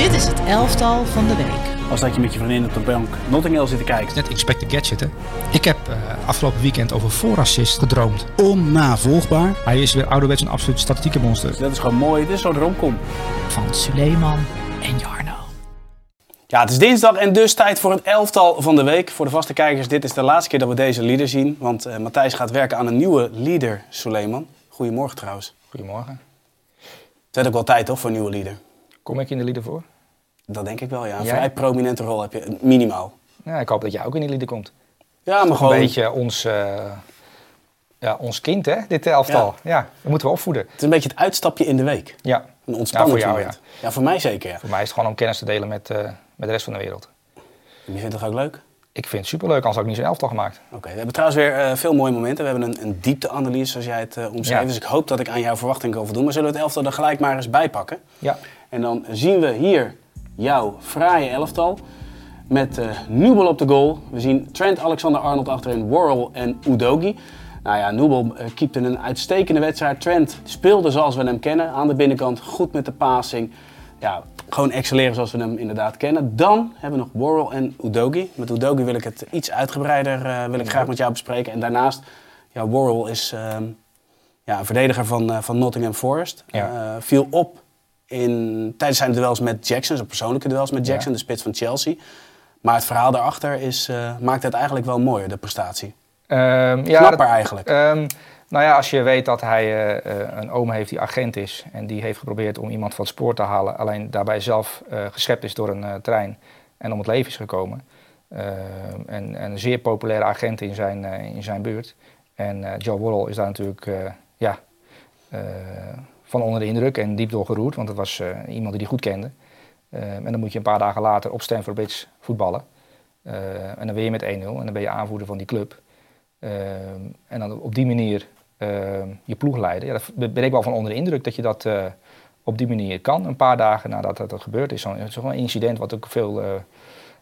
Dit is het elftal van de week. Als dat je met je vriendin op de bank Notting Hill zit te kijken. Net Inspector Gadget, hè? Ik heb uh, afgelopen weekend over voorassist gedroomd. Onnavolgbaar. Hij is weer ouderwets een absoluut statistieke monster. Dus dat is gewoon mooi. Dit is zo'n romcom. Van Suleiman en Jarno. Ja, het is dinsdag en dus tijd voor het elftal van de week. Voor de vaste kijkers, dit is de laatste keer dat we deze leader zien. Want uh, Matthijs gaat werken aan een nieuwe leader, Suleiman. Goedemorgen trouwens. Goedemorgen. Het werd ook wel tijd toch voor een nieuwe leader? Kom ik in de leader voor? Dat denk ik wel, ja. Een Jij? vrij prominente rol heb je, minimaal. Ja, ik hoop dat jij ook in die leader komt. Ja, maar gewoon... een beetje ons, eh, ja, ons kind, hè? Dit elftal. Ja. dat moeten we opvoeden. Het is een beetje het uitstapje in de week. Ja, Een ontspannen Ja, voor jou, moment. Ja. voor mij zeker, ja. voor mij is het gewoon om kennis te delen met, eh, met de rest van de wereld. Je vindt het ook leuk? Ik vind het superleuk, anders had ik niet zo'n elftal gemaakt. Oké, we hebben trouwens weer eh, veel mooie momenten. We hebben een, een diepteanalyse, zoals jij het eh, omschreef. Ja. Dus ik hoop dat ik aan jouw verwachting kan voldoen. Maar zullen we het elftal er gelijk maar eens bij pakken? Ja, En dan zien we hier jouw fraaie elftal. Met eh Nubel op de goal. We zien Trent Alexander-Arnold achterin, Worrell en Udogi. Nou ja, Nubel eh, keepte een uitstekende wedstrijd. Trent speelde zoals we hem kennen. Aan de binnenkant goed met de passing. Ja, gewoon excelleren zoals we hem inderdaad kennen. Dan hebben we nog Worrell en Udogi. Met Udogi wil ik het iets uitgebreider eh, wil ik graag met jou bespreken. En daarnaast, ja, Worrell is ehm, ja, een verdediger van, van Nottingham Forest. Ja. Viel op in, tijdens zijn duels met Jackson, zijn persoonlijke duels met Jackson, Ja. de spits van Chelsea. Maar het verhaal daarachter is, eh, maakt het eigenlijk wel mooier, de prestatie. Ehm, ja Knapper dat- eigenlijk. Ehm, nou ja, als je weet dat hij eh, eh, een oom heeft die agent is en die heeft geprobeerd om iemand van het spoor te halen, alleen daarbij zelf geschept is door een trein en om het leven is gekomen. Ehm, en, en een zeer populaire agent in zijn, in zijn buurt. En Joe Worrell is daar natuurlijk ja, van onder de indruk en diep door geroerd, want het was eh, iemand die hij goed kende. Ehm, en dan moet je een paar dagen later op Stamford Bridge voetballen. Ehm, en dan ben je met 1-0 en dan ben je aanvoerder van die club. Ehm, en dan op die manier je ploeg leiden. Ja, daar ben ik wel van onder de indruk dat je dat eh, op die manier kan. Een paar dagen nadat dat, dat gebeurd is. Zo'n incident wat ook veel eh,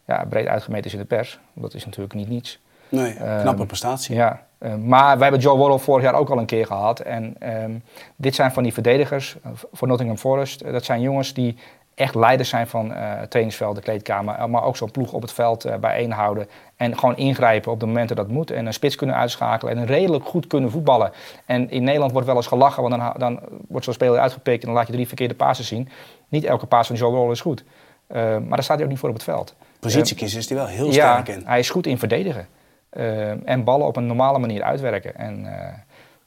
ja, breed uitgemeten is in de pers. Dat is natuurlijk niet niets. Nee, Ehm, knappe prestatie. Ja, eh, maar wij hebben Joe Worrell vorig jaar ook al een keer gehad. En ehm, dit zijn van die verdedigers eh, voor Nottingham Forest. Eh, dat zijn jongens die echt leiders zijn van eh het trainingsveld, de kleedkamer. Maar ook zo'n ploeg op het veld bijeenhouden. En gewoon ingrijpen op de momenten dat moet. En een spits kunnen uitschakelen. En redelijk goed kunnen voetballen. En in Nederland wordt wel eens gelachen. Want dan, dan wordt zo'n speler uitgepikt en dan laat je drie verkeerde passes zien. Niet elke paas van Joe Worrell is goed. Maar daar staat hij ook niet voor op het veld. Positiekiezer is die wel heel Ja, sterk in. hij is goed in verdedigen. Eh, en ballen op een normale manier uitwerken. En eh,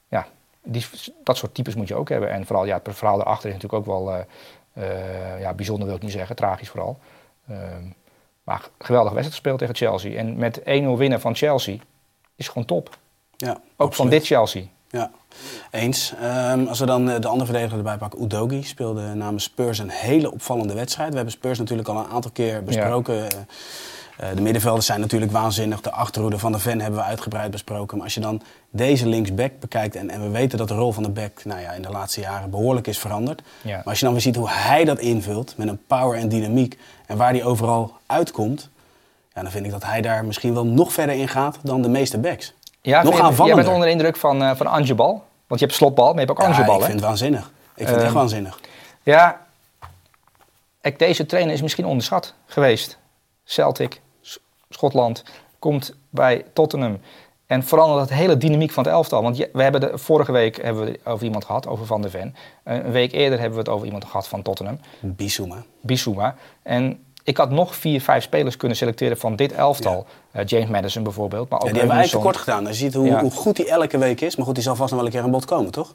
ja, die, dat soort types moet je ook hebben. En vooral ja, het verhaal daarachter is natuurlijk ook wel eh, eh, ja, bijzonder, wil ik niet zeggen, tragisch vooral. Ehm, maar geweldige wedstrijd gespeeld tegen Chelsea. En met 1-0 winnen van Chelsea is gewoon top. Ja, Ook van dit Chelsea. Ja, eens. Ehm, als we dan de andere verdediger erbij pakken, Udogi speelde namens Spurs een hele opvallende wedstrijd. We hebben Spurs natuurlijk al een aantal keer besproken. Eh, de middenvelders zijn natuurlijk waanzinnig. De achterhoede van de Ven hebben we uitgebreid besproken. Maar als je dan deze linksback bekijkt... en, en we weten dat de rol van de back nou ja, in de laatste jaren behoorlijk is veranderd. Ja. Maar als je dan weer ziet hoe hij dat invult met een power en dynamiek... en waar hij overal uitkomt... Ja, dan vind ik dat hij daar misschien wel nog verder in gaat dan de meeste backs. Ja, Nog je- aanvallender. Jij bent onder de indruk van, eh van Angebal. Want je hebt slotbal, maar je hebt ook Ja, Angebal. ik vind het waanzinnig. Ik vind het echt Ehm, waanzinnig. Ja, kijk, deze trainer is misschien onderschat geweest. Celtic, Schotland, komt bij Tottenham en verandert het hele dynamiek van het elftal. Want we hebben de, vorige week hebben we het over iemand gehad, over Van der Ven. Een week eerder hebben we het over iemand gehad van Tottenham, Bissouma. Bissouma. En ik had nog vier, vijf spelers kunnen selecteren van dit elftal. Eh, James Madison bijvoorbeeld, maar ook Ja, die hebben we eigenlijk tekort gedaan. Je ziet hoe, Ja. hoe goed hij elke week is. Maar goed, die zal vast nog wel een keer aan bod komen, toch?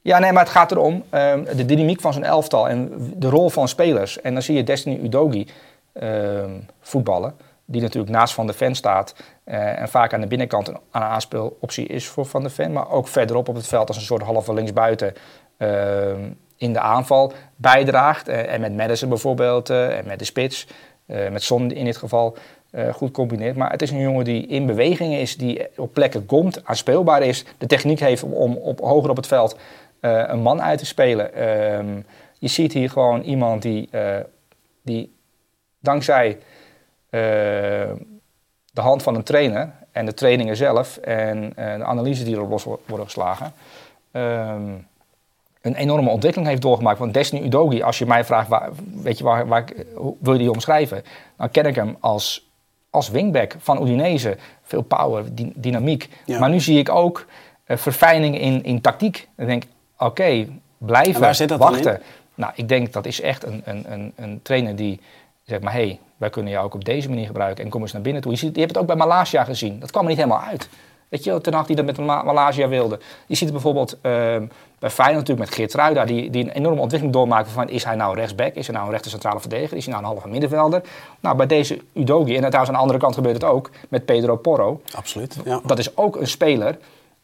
Ja, nee, maar het gaat erom ehm, de dynamiek van zo'n elftal en de rol van spelers. En dan zie je Destiny Udogi voetballen, die natuurlijk naast Van de Ven staat eh, en vaak aan de binnenkant een, een aanspeeloptie is voor Van de Ven, maar ook verderop op het veld als een soort halve linksbuiten ehm, in de aanval bijdraagt. Eh, en met Madison bijvoorbeeld eh, en met de spits, met Son in dit geval. goed combineert. Maar het is een jongen die in beweging is, die op plekken komt, aanspeelbaar is, de techniek heeft om, op, hoger op het veld een man uit te spelen. Ehm, je ziet hier gewoon iemand die, die dankzij eh, de hand van een trainer en de trainingen zelf en eh, de analyse die erop los wo- worden geslagen, ehm, een enorme ontwikkeling heeft doorgemaakt. Want Destiny Udogi, als je mij vraagt, waar, weet je, waar, waar, ik- hoe wil je die omschrijven? Dan ken ik hem als, als wingback van Udinese. Veel power, dy- dynamiek. Ja. Maar nu zie ik ook eh, verfijning in, in tactiek. Dan denk ik, oké, blijven, En waar zit dat dan wachten. in? Nou, ik denk dat is echt een, een, een, een trainer die zegt, maar hé, hey, wij kunnen jou ook op deze manier gebruiken. En kom eens naar binnen toe. Je, ziet, je hebt het ook bij Malaysia gezien. Dat kwam er niet helemaal uit. Weet je, ten Hag die dat met Ma- Malaysia wilde. Je ziet het bijvoorbeeld ehm, bij Feyenoord natuurlijk met Geert Ruida, die, die een enorme ontwikkeling doormaakt van is hij nou rechtsback, is hij nou een rechter centrale verdediger, is hij nou een halve middenvelder. Nou, bij deze Udogi, en trouwens aan de andere kant gebeurt het ook, met Pedro Porro. Absoluut. Ja. Dat is ook een speler,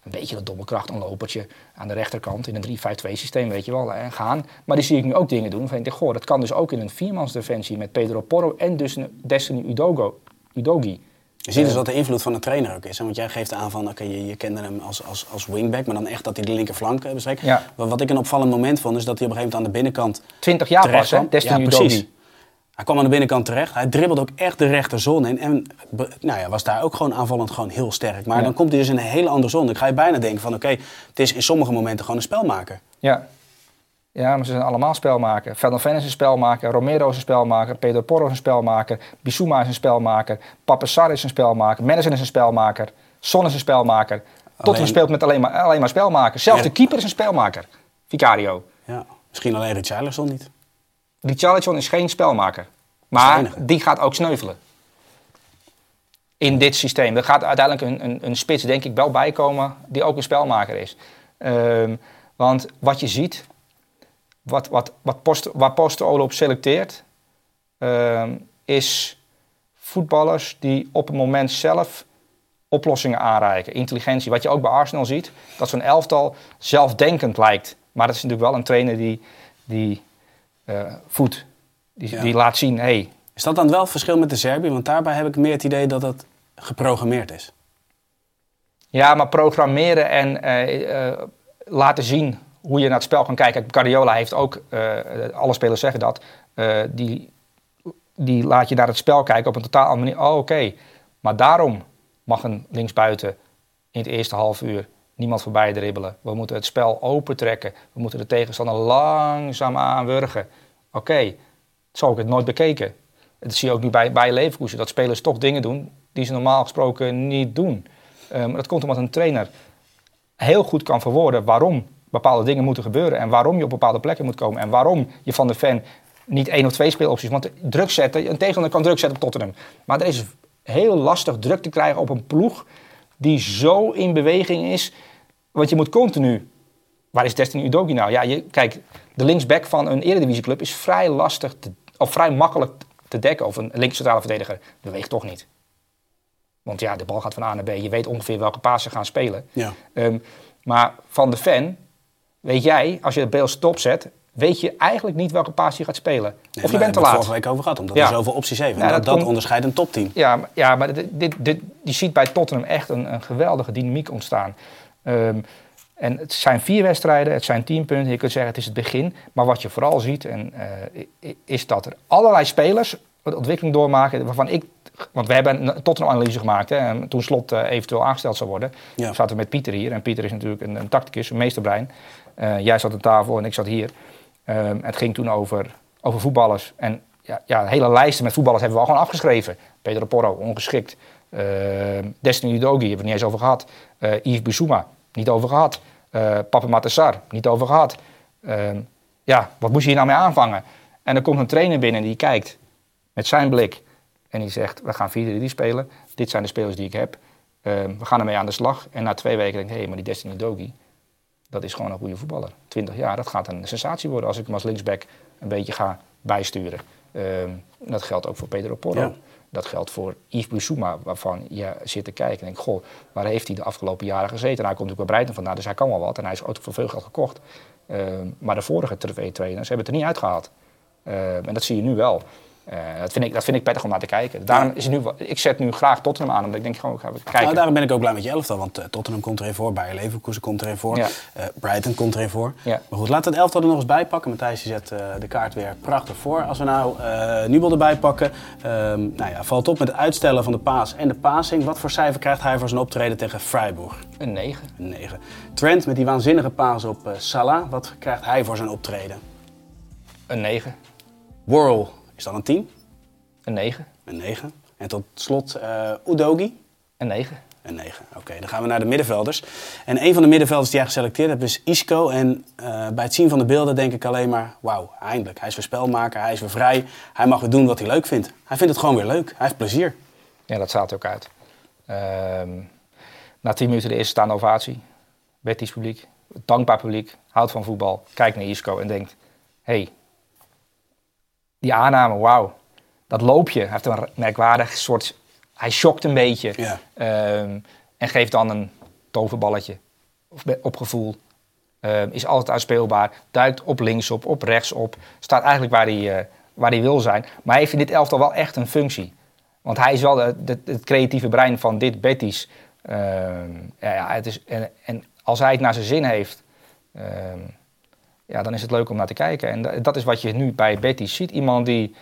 een beetje een dobbelkracht, een lopertje aan de rechterkant in een 3-5-2 systeem, weet je wel, en gaan. Maar die zie ik nu ook dingen doen. Van, goh, dat kan dus ook in een viermansdefensie met Pedro Porro en dus een Destiny Udogo, Udogi. Je ziet dus wat de invloed van de trainer ook is. Hè? Want jij geeft aan van, oké, je, je kende hem als, als, als wingback, maar dan echt dat hij de linkerflank eh, bestreekt. Ja. Wat, wat ik een opvallend moment vond, is dat hij op een gegeven moment aan de binnenkant 20 jaar pas, hè. Destiny ja, Udogi. precies. Hij kwam aan de binnenkant terecht. Hij dribbelde ook echt de rechterzone in. En nou ja, was daar ook gewoon aanvallend gewoon heel sterk. Maar Ja. dan komt hij dus in een hele andere zone. Ik ga je bijna denken van, oké, het is in sommige momenten gewoon een spelmaker. Ja. Ja, maar ze zijn allemaal spelmaker. Ven is een spelmaker, Romero is een spelmaker, Pedro Porro is een spelmaker, Bissouma is een spelmaker, Papessar is een spelmaker, Madison is een spelmaker, Son is een spelmaker. Tottenham speelt met alleen maar, alleen maar spelmakers. Zelfs Ja. de keeper is een spelmaker, Vicario. Ja. Misschien alleen Richarlison niet. Richarlison is geen spelmaker. Maar die gaat ook sneuvelen. In dit systeem. Er gaat uiteindelijk een, een, een spits, denk ik, wel bijkomen die ook een spelmaker is. Ehm, want wat je ziet, wat, wat, wat post, waar Postecoglou op selecteert, ehm, is voetballers die op het moment zelf oplossingen aanreiken. Intelligentie. Wat je ook bij Arsenal ziet, dat zo'n elftal zelfdenkend lijkt. Maar dat is natuurlijk wel een trainer die, die eh, voedt. Die, Ja. die laat zien, hé, hey, Is dat dan wel het verschil met de Serbië? Want daarbij heb ik meer het idee dat het geprogrammeerd is. Ja, maar programmeren en eh, eh, laten zien hoe je naar het spel kan kijken. Kijk, Guardiola heeft ook, alle spelers zeggen dat, die, die laat je naar het spel kijken op een totaal andere manier. Oh, oké. Maar daarom mag een linksbuiten in het eerste half uur niemand voorbij dribbelen. We moeten het spel opentrekken. We moeten de tegenstander langzaam aanwurgen. Oké, zo ik het nooit bekeken. Dat zie je ook nu bij, bij Leverkusen, dat spelers toch dingen doen die ze normaal gesproken niet doen. Eh, dat komt omdat een trainer heel goed kan verwoorden waarom bepaalde dingen moeten gebeuren en waarom je op bepaalde plekken moet komen en waarom je van de fan niet één of twee speelopties, want druk zetten, een tegenstander kan druk zetten op Tottenham. Maar er is heel lastig druk te krijgen op een ploeg die zo in beweging is, want je moet continu Waar is Destiny Udogi nou? Ja, je, kijk, de linksback van een eredivisieclub is vrij lastig, te, of vrij makkelijk te dekken. Of een links centrale verdediger beweegt toch niet. Want ja, de bal gaat van A naar B. Je weet ongeveer welke paas ze gaan spelen. Ja. Ehm, maar van de fan, weet jij, als je het beeld stop zet, weet je eigenlijk niet welke paas je gaat spelen. Nee, of je bent te we hebben het laat. vorige week over gehad, omdat Ja. er zoveel opties heeft. Ja, dat, dat onderscheidt een topteam. Ja, maar- ja, maar dit, dit, dit, je ziet bij Tottenham echt een, een geweldige dynamiek ontstaan. Ehm, en het zijn vier wedstrijden, het zijn tien punten. Je kunt zeggen het is het begin. Maar wat je vooral ziet, en, eh, is dat er allerlei spelers ontwikkeling doormaken waarvan ik... Want we hebben een Tottenham-analyse gemaakt hè, en toen Slot eh, eventueel aangesteld zou worden. Ja. zaten we met Pieter hier. En Pieter is natuurlijk een, een tacticus, een meesterbrein. Eh, jij zat aan tafel en ik zat hier. Ehm, het ging toen over, over voetballers. En ja, ja, hele lijsten met voetballers hebben we al gewoon afgeschreven. Pedro Porro, ongeschikt. Ehm, Destiny Udogi, hebben we het niet eens over gehad. Eh Yves Bissouma, niet over gehad. Eh Papa Matassar, niet over gehad. Ehm, ja, wat moest je hier nou mee aanvangen? En er komt een trainer binnen die kijkt met zijn blik. En die zegt, we gaan 4-3 spelen. Dit zijn de spelers die ik heb. Ehm, we gaan ermee aan de slag. En na twee weken denk ik, hé, maar die Destiny Udogi, dat is gewoon een goede voetballer. 20 jaar, dat gaat een sensatie worden als ik hem als linksback een beetje ga bijsturen. Ehm, dat geldt ook voor Pedro Porro. Ja. Dat geldt voor Yves Bissouma, waarvan je zit te kijken en denkt, goh, waar heeft hij de afgelopen jaren gezeten? En hij komt natuurlijk bij Breiten vandaan, dus hij kan wel wat. En hij is ook voor veel geld gekocht. Ehm, maar de vorige twee trainers hebben het er niet uitgehaald. Ehm, en dat zie je nu wel. Eh, dat, vind ik, dat vind ik prettig om naar te kijken. Daarom is het nu, ik zet nu graag Tottenham aan, omdat ik denk gewoon, ik ga even kijken. Nou, daarom ben ik ook blij met je elftal, want eh, Tottenham komt erin voor, Bayer Leverkusen komt erin voor, Ja. eh, Brighton komt erin voor. Ja. Maar goed, laten we het elftal er nog eens bij pakken. Matthijs die zet eh, de kaart weer prachtig voor. Als we nou Nubel erbij pakken, ehm, nou ja, valt op met het uitstellen van de paas en de passing. Wat voor cijfer krijgt hij voor zijn optreden tegen Freiburg? Een 9. Een 9. Trent met die waanzinnige paas op eh, Salah, wat krijgt hij voor zijn optreden? Een 9. Worrell is dan een 10, Een 9. een 9. En tot slot eh Udogi, Een 9. Een 9. Oké, dan gaan we naar de middenvelders. En een van de middenvelders die jij geselecteerd hebt is Isco. En eh, bij het zien van de beelden denk ik alleen maar... Wauw, eindelijk. Hij is weer spelmaker, hij is weer vrij. Hij mag weer doen wat hij leuk vindt. Hij vindt het gewoon weer leuk. Hij heeft plezier. Ja, dat staat er ook uit. Ehm, na 10 minuten de eerste staande ovatie. Betis publiek, dankbaar publiek, houdt van voetbal, kijkt naar Isco en denkt... hey, die aanname, wauw, dat loopje. Hij heeft een merkwaardig soort... Hij schokt een beetje. Ja. Ehm, en geeft dan een toverballetje. Of op gevoel. Ehm, is altijd uitspeelbaar. Duikt op links op, op rechts op. Staat eigenlijk waar hij, eh, waar hij wil zijn. Maar hij heeft in dit elftal wel echt een functie. Want hij is wel de, de- het creatieve brein van dit Betis. Ehm, ja, ja, het is, en, en als hij het naar zijn zin heeft... ja, dan is het leuk om naar te kijken. En da- dat is wat je nu bij Betis ziet. Iemand die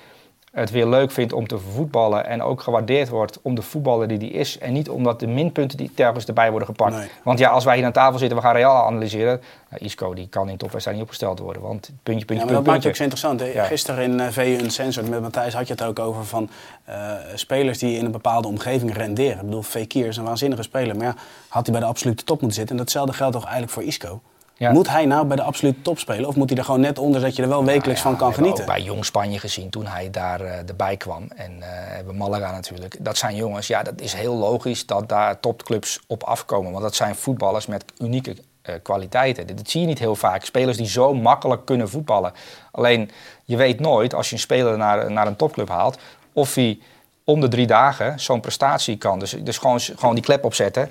het weer leuk vindt om te voetballen en ook gewaardeerd wordt om de voetballer die die is. En niet omdat de minpunten die telkens erbij worden gepakt. Nee. Want ja, als wij hier aan tafel zitten, we gaan Real analyseren. Nou, Isco die kan in topwedstrijd niet opgesteld worden. Want puntje, puntje, Ja, maar puntje, dat maakt het ook zo interessant. Ja. Gisteren in eh, VU Uncensored met Matthijs had je het ook over van eh, spelers die in een bepaalde omgeving renderen. Ik bedoel, Fekir is een waanzinnige speler. Maar ja, had hij bij de absolute top moeten zitten. En datzelfde geldt toch eigenlijk voor Isco. Ja. Moet hij nou bij de absolute top spelen? Of moet hij er gewoon net onder, zodat je er wel wekelijks Nou van kan genieten? ook bij Jong Spanje gezien toen hij daar eh, erbij kwam. En eh hebben Malaga natuurlijk. Dat zijn jongens, ja, dat is heel logisch dat daar topclubs op afkomen. Want dat zijn voetballers met unieke eh, kwaliteiten. Dit zie je niet heel vaak. Spelers die zo makkelijk kunnen voetballen. Alleen, je weet nooit als je een speler naar, naar een topclub haalt... of hij om de drie dagen zo'n prestatie kan. Dus, dus gewoon, gewoon die klep opzetten.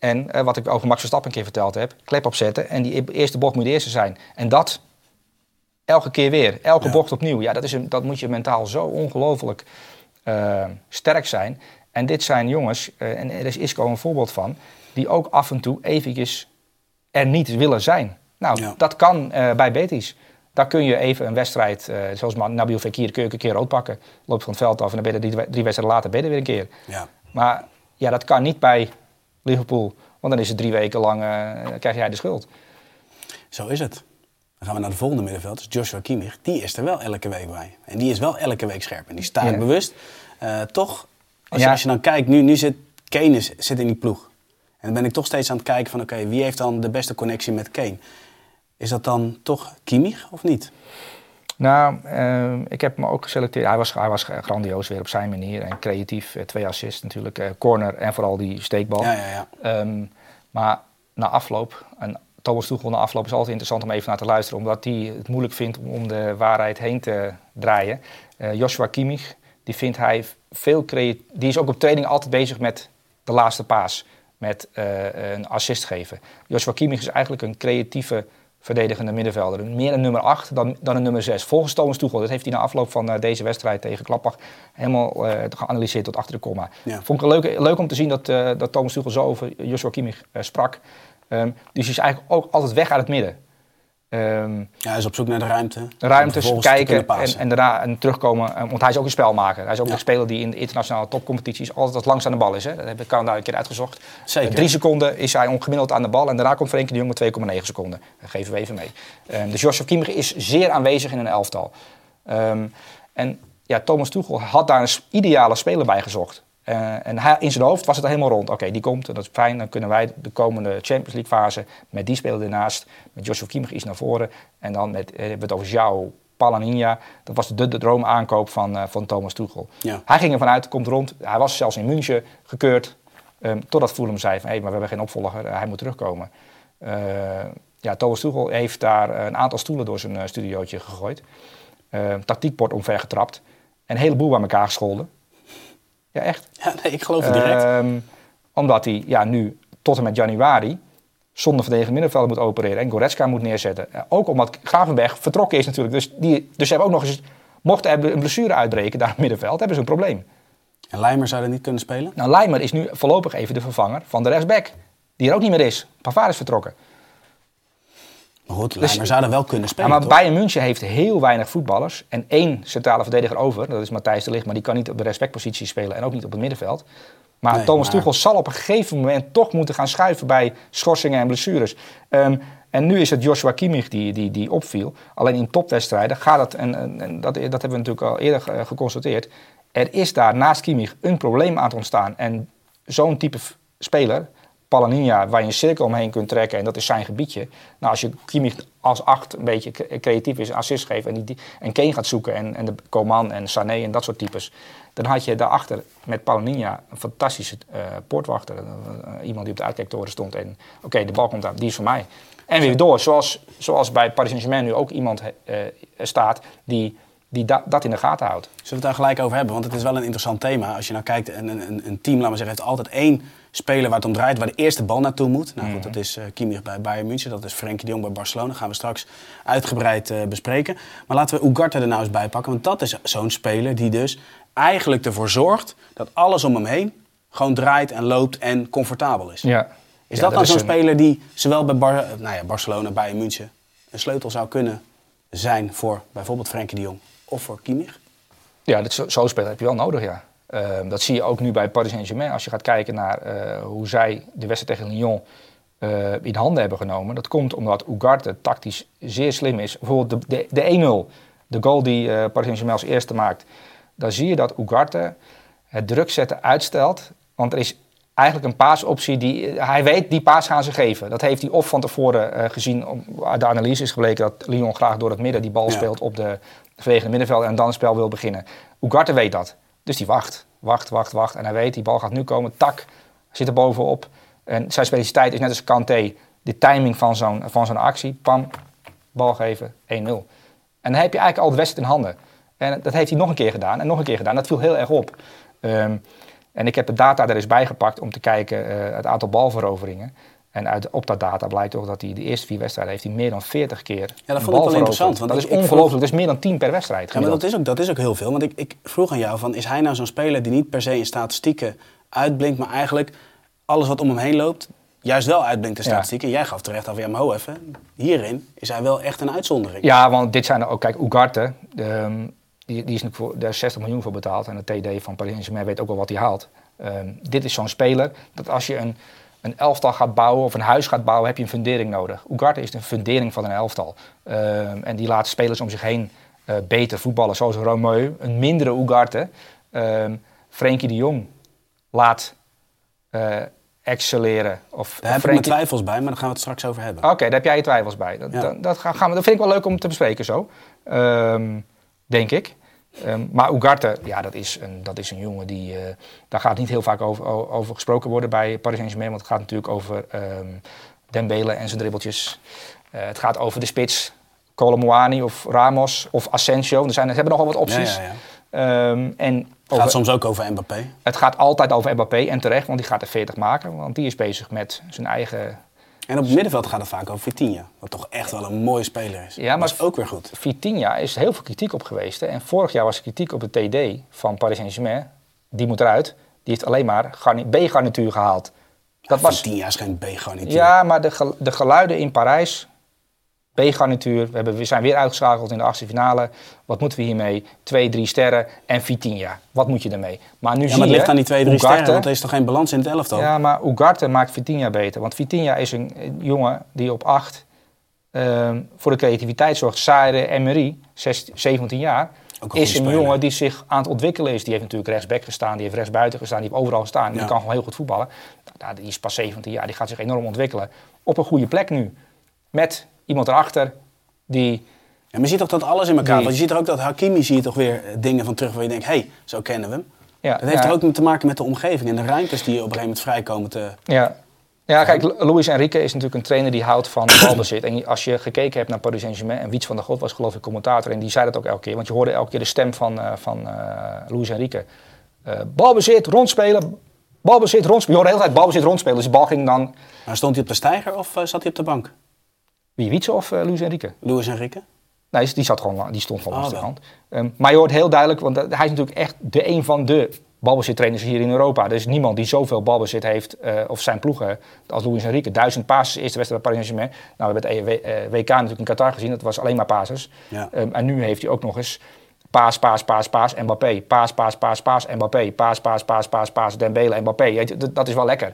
En eh, wat ik over Max Verstappen een keer verteld heb, klep opzetten en die e- eerste bocht moet de eerste zijn. En dat elke keer weer, elke Ja. bocht opnieuw. Ja, dat, is een, dat moet je mentaal zo ongelooflijk eh, sterk zijn. En dit zijn jongens, eh, en er is Isco een voorbeeld van, die ook af en toe eventjes er niet willen zijn. Nou, Ja. dat kan bij Betis. Daar kun je even een wedstrijd, eh, zoals Nabil Fekir, kun je ook een keer rood pakken. Loopt van het veld af en dan ben je drie, drie wedstrijden later ben je er weer een keer. Ja. Maar ja, dat kan niet bij Liverpool. Want dan is het drie weken lang, eh, krijg jij de schuld. Zo is het. Dan gaan we naar de volgende middenveld. Dus Joshua Kimmich. Die is er wel elke week bij. En die is wel elke week scherp. En die staat Ja. bewust. Eh, toch, als je, als je dan kijkt, nu, nu zit Kane zit in die ploeg. En dan ben ik toch steeds aan het kijken van... oké, wie heeft dan de beste connectie met Kane? Is dat dan toch Kimmich of niet? Nou, eh, ik heb hem ook geselecteerd. Hij was, hij was grandioos weer op zijn manier en creatief. Eh, twee assists natuurlijk, eh, corner en vooral die steekbal. Ja, ja, ja. Ehm, maar na afloop, en Thomas Tuchel na afloop is altijd interessant om even naar te luisteren, omdat hij het moeilijk vindt om, om de waarheid heen te draaien. Joshua Kimmich, die vindt hij veel creatief. Die is ook op training altijd bezig met de laatste paas, met een assist geven. Joshua Kimmich is eigenlijk een creatieve verdedigende middenvelder. Meer een nummer 8 dan, dan een nummer 6. Volgens Thomas Tuchel, dat heeft hij na afloop van eh, deze wedstrijd tegen Klappach helemaal eh, geanalyseerd tot achter de komma. Ja. Vond ik leuk, leuk om te zien dat, eh, dat Thomas Tuchel zo over Joshua Kimmich sprak. Ehm, dus hij is eigenlijk ook altijd weg uit het midden. Ehm, Ja, hij is op zoek naar de ruimte. ruimtes kijken en, en daarna en terugkomen. eh, Want hij is ook een spelmaker. Hij is ook Ja. een speler die in de internationale topcompetities altijd het langst aan de bal is. Hè. Dat heb ik daar een keer uitgezocht. Zeker. Eh, drie seconden is hij ongemiddeld aan de bal. En daarna komt Frenkie de Jong met 2,9 seconden. Dat geven we even mee. Ehm, dus Joshua Kimmich is zeer aanwezig in een elftal. Ehm, en ja, Thomas Tuchel had daar een ideale speler bij gezocht. Eh, en hij, in zijn hoofd was het al helemaal rond. Oké, die komt, dat is fijn. Dan kunnen wij de komende Champions League fase met die speler ernaast, met Joshua Kimmich iets naar voren. En dan met, eh, hebben we het over João Palaninha. Dat was de, de droomaankoop van, eh, van Thomas Tuchel. Ja. Hij ging ervan uit, komt rond. Hij was zelfs in München gekeurd. ehm, totdat Fulham zei van, hé, maar we hebben geen opvolger. hij moet terugkomen. Ja, Thomas Tuchel heeft daar een aantal stoelen door zijn studiootje gegooid. Eh, tactiekbord omver getrapt. En een heleboel bij elkaar gescholden. Ja, echt. Ja, nee, ik geloof het direct. Ehm, omdat hij ja, nu tot en met januari zonder verdedigend middenveld moet opereren en Goretzka moet neerzetten. Ook omdat Gravenberg vertrokken is natuurlijk. Dus, die, dus ze hebben ook nog eens Mocht er een blessure uitbreken daar in het middenveld, hebben ze een probleem. En Leimer zou er niet kunnen spelen? Nou, Leimer is nu voorlopig even de vervanger van de rechtsback. Die er ook niet meer is. Pavard is vertrokken. Maar goed, Leimer zou er wel kunnen Ja, spelen, maar toch? Bayern München heeft heel weinig voetballers. En één centrale verdediger over. Dat is Matthijs de Ligt. Maar die kan niet op de respectpositie spelen. En ook niet op het middenveld. Maar Nee, Thomas maar- Tuchel zal op een gegeven moment toch moeten gaan schuiven bij schorsingen en blessures. Ehm, en nu is het Joshua Kimmich die, die, die opviel. Alleen in topwedstrijden gaat het, en, en, en dat, dat hebben we natuurlijk al eerder ge- geconstateerd. Er is daar naast Kimmich een probleem aan het ontstaan. En zo'n type speler, Palaninha, waar je een cirkel omheen kunt trekken en dat is zijn gebiedje. Nou, als je Kimmich als acht een beetje cre- creatief is, assist geeft en, die, en Kane gaat zoeken en, en de Coman en Sané en dat soort types. Dan had je daarachter met Palaninha een fantastische eh, poortwachter. Eh, eh, iemand die op de uitkijktoren stond en oké, de bal komt aan, die is voor mij. En weer door, zoals, zoals bij Paris Saint-Germain nu ook iemand staat die, die da- dat in de gaten houdt. Zullen we het daar gelijk over hebben? Want het is wel een interessant thema. Als je nou kijkt, een, een, een team, laten we zeggen, heeft altijd één speler waar het om draait, waar de eerste bal naartoe moet. Nou goed, dat is eh Kimmich bij Bayern München, dat is Frenkie de Jong bij Barcelona. Dat gaan we straks uitgebreid eh, bespreken. Maar laten we Ugarte er nou eens bij pakken, want dat is zo'n speler die dus eigenlijk ervoor zorgt dat alles om hem heen gewoon draait en loopt en comfortabel is. Ja. Is Ja, dat dan zo'n een- speler die zowel bij Bar nou ja, Barcelona, Bayern München een sleutel zou kunnen zijn voor bijvoorbeeld Frenkie de Jong of voor Kimmich? Ja, zo'n speler heb je wel nodig, ja. Ehm, dat zie je ook nu bij Paris Saint-Germain. Als je gaat kijken naar eh, hoe zij de wedstrijd tegen Lyon eh, in handen hebben genomen. Dat komt omdat Ugarte tactisch zeer slim is. Bijvoorbeeld de, de, de 1-0, de goal die eh, Paris Saint-Germain als eerste maakt. Dan zie je dat Ugarte het druk zetten uitstelt. Want er is eigenlijk een paasoptie die... Hij weet, die paas gaan ze geven. Dat heeft hij of van tevoren gezien. Om- Uit de analyse is gebleken dat Lyon graag door het midden die bal Ja. speelt op de verdedigende middenveld. En dan het spel wil beginnen. Ugarte weet dat. Dus die wacht, wacht, wacht, wacht. En hij weet, die bal gaat nu komen. Tak, zit er bovenop. En zijn specialiteit is net als Kanté. De timing van zo'n, van zo'n actie. Pam, bal geven, 1-0. En dan heb je eigenlijk al de wedstrijd in handen. En dat heeft hij nog een keer gedaan en nog een keer gedaan. Dat viel heel erg op. Ehm, en ik heb de data er eens bijgepakt om te kijken eh, het aantal balveroveringen. En uit, op dat data blijkt toch dat hij de eerste vier wedstrijden heeft hij meer dan 40 keer. dat een vond ik wel interessant, want dat ik- is vroeg- ongelooflijk. Dat is meer dan 10 per wedstrijd. Ja, maar dat is, ook, dat is ook heel veel. Want ik, ik vroeg aan jou, van, is hij nou zo'n speler die niet per se in statistieken uitblinkt, maar eigenlijk alles wat om hem heen loopt, juist wel uitblinkt in Ja. statistieken? Jij gaf terecht af, ja maar ho even, hierin is hij wel echt een uitzondering. Ja, want dit zijn er ook, kijk, Ugarte, ehm, die, die is voor, daar is 60 miljoen voor betaald. En de TD van Paris Saint-Germain weet ook wel wat hij haalt. Ehm, dit is zo'n speler dat als je een, een elftal gaat bouwen of een huis gaat bouwen, heb je een fundering nodig. Ugarte is de fundering van een elftal. Ehm, en die laat spelers om zich heen eh, beter voetballen, zoals Romeu, een mindere Ugarte. Ehm Frenkie de Jong laat eh, excelleren. Of, Daar heb ik mijn Frenkie- twijfels bij, maar daar gaan we het straks over hebben. Oké, daar heb jij je twijfels bij. Dat, Ja. dat, dat, gaan gaan we, dat vind ik wel leuk om te bespreken zo. Ehm, denk ik. Ehm, maar Ugarte, ja, dat is een, dat is een jongen die... eh, daar gaat niet heel vaak over, over gesproken worden bij Paris Saint-Germain. Want het gaat natuurlijk over ehm Dembele en zijn dribbeltjes. Eh, het gaat over de spits. Colomwani of Ramos of Asensio. Er zijn, ze hebben nogal wat opties. Ja, ja, ja. Ehm, en Het over- gaat soms ook over Mbappé. het gaat altijd over Mbappé en terecht, want die gaat er 40 maken. Want die is bezig met zijn eigen En op het middenveld gaat het vaak over Vitinha, wat toch echt wel een mooie speler is. Ja, maar- is ook weer goed. Vitinha is heel veel kritiek op geweest. Hè? En vorig jaar was er kritiek op de TD van Paris Saint-Germain. Die moet eruit. Die heeft alleen maar garni- B-garnituur gehaald. Dat was, Vitinha is geen B-garnituur. ja, maar de, de geluiden in Parijs. B-garnituur. We, hebben, we zijn weer uitgeschakeld in de achtste finale. Wat moeten we hiermee? Twee, drie sterren en Vitinha. Wat moet je ermee? Maar nu Ja, zie maar het je, ligt aan die twee, drie Ugarte- sterren, want er is toch geen balans in het elftal? Ja, maar Ugarte maakt Vitinha beter. Want Vitinha is een een jongen die op 8 voor de creativiteit zorgt. Saire Emery, 16, 17 jaar, is een jongen die zich aan het ontwikkelen is. Die heeft natuurlijk rechtsback gestaan, die heeft rechtsbuiten gestaan, die heeft overal gestaan. Ja. Die kan gewoon heel goed voetballen. Nou, die is pas 17 jaar, die gaat zich enorm ontwikkelen. Op een goede plek nu. Met iemand erachter die... Ja, maar je ziet toch dat alles in elkaar Die- Want je ziet er ook dat Hakimi zie je toch weer eh, dingen van terug waar je denkt, hé, hey, zo kennen we hem. Ja, Dat heeft ja, er ook te maken met de omgeving en de ruimtes die op een gegeven moment vrijkomen te... Ja. Ja, kijk, Lu- Luis Enrique is natuurlijk een trainer die houdt van balbezit. En als je gekeken hebt naar Paris Saint-Germain, en Wiets van der God was geloof ik commentator, en die zei dat ook elke keer, want je hoorde elke keer de stem van, eh van eh Luis Enrique. Balbezit, rondspelen, balbezit, rondspelen. Je hoorde de hele tijd balbezit, rondspelen. Dus de bal ging dan... Maar stond hij op de stijger of zat hij op de bank? Wie, Wietse of eh Luis Enrique? Luis Enrique? Nee, die, zat gewoon, die stond gewoon Oh, langs de wel. kant. Ehm, maar je hoort heel duidelijk, want eh, hij is natuurlijk echt de een van de balbezittrainers hier in Europa. Er is niemand die zoveel balbezit heeft, eh, of zijn ploegen, als Luis Enrique. Duizend passes, eerste wedstrijd bij Paris Saint-Germain. Nou, we hebben het WK natuurlijk in Qatar gezien, dat was alleen maar passes. Ja. Ehm, en nu heeft hij ook nog eens paas, paas, paas, paas, Mbappé. Paas, paas, paas, paas, Mbappé. Paas, paas, paas, paas, paas, Dembele, Mbappé. Dat is wel lekker,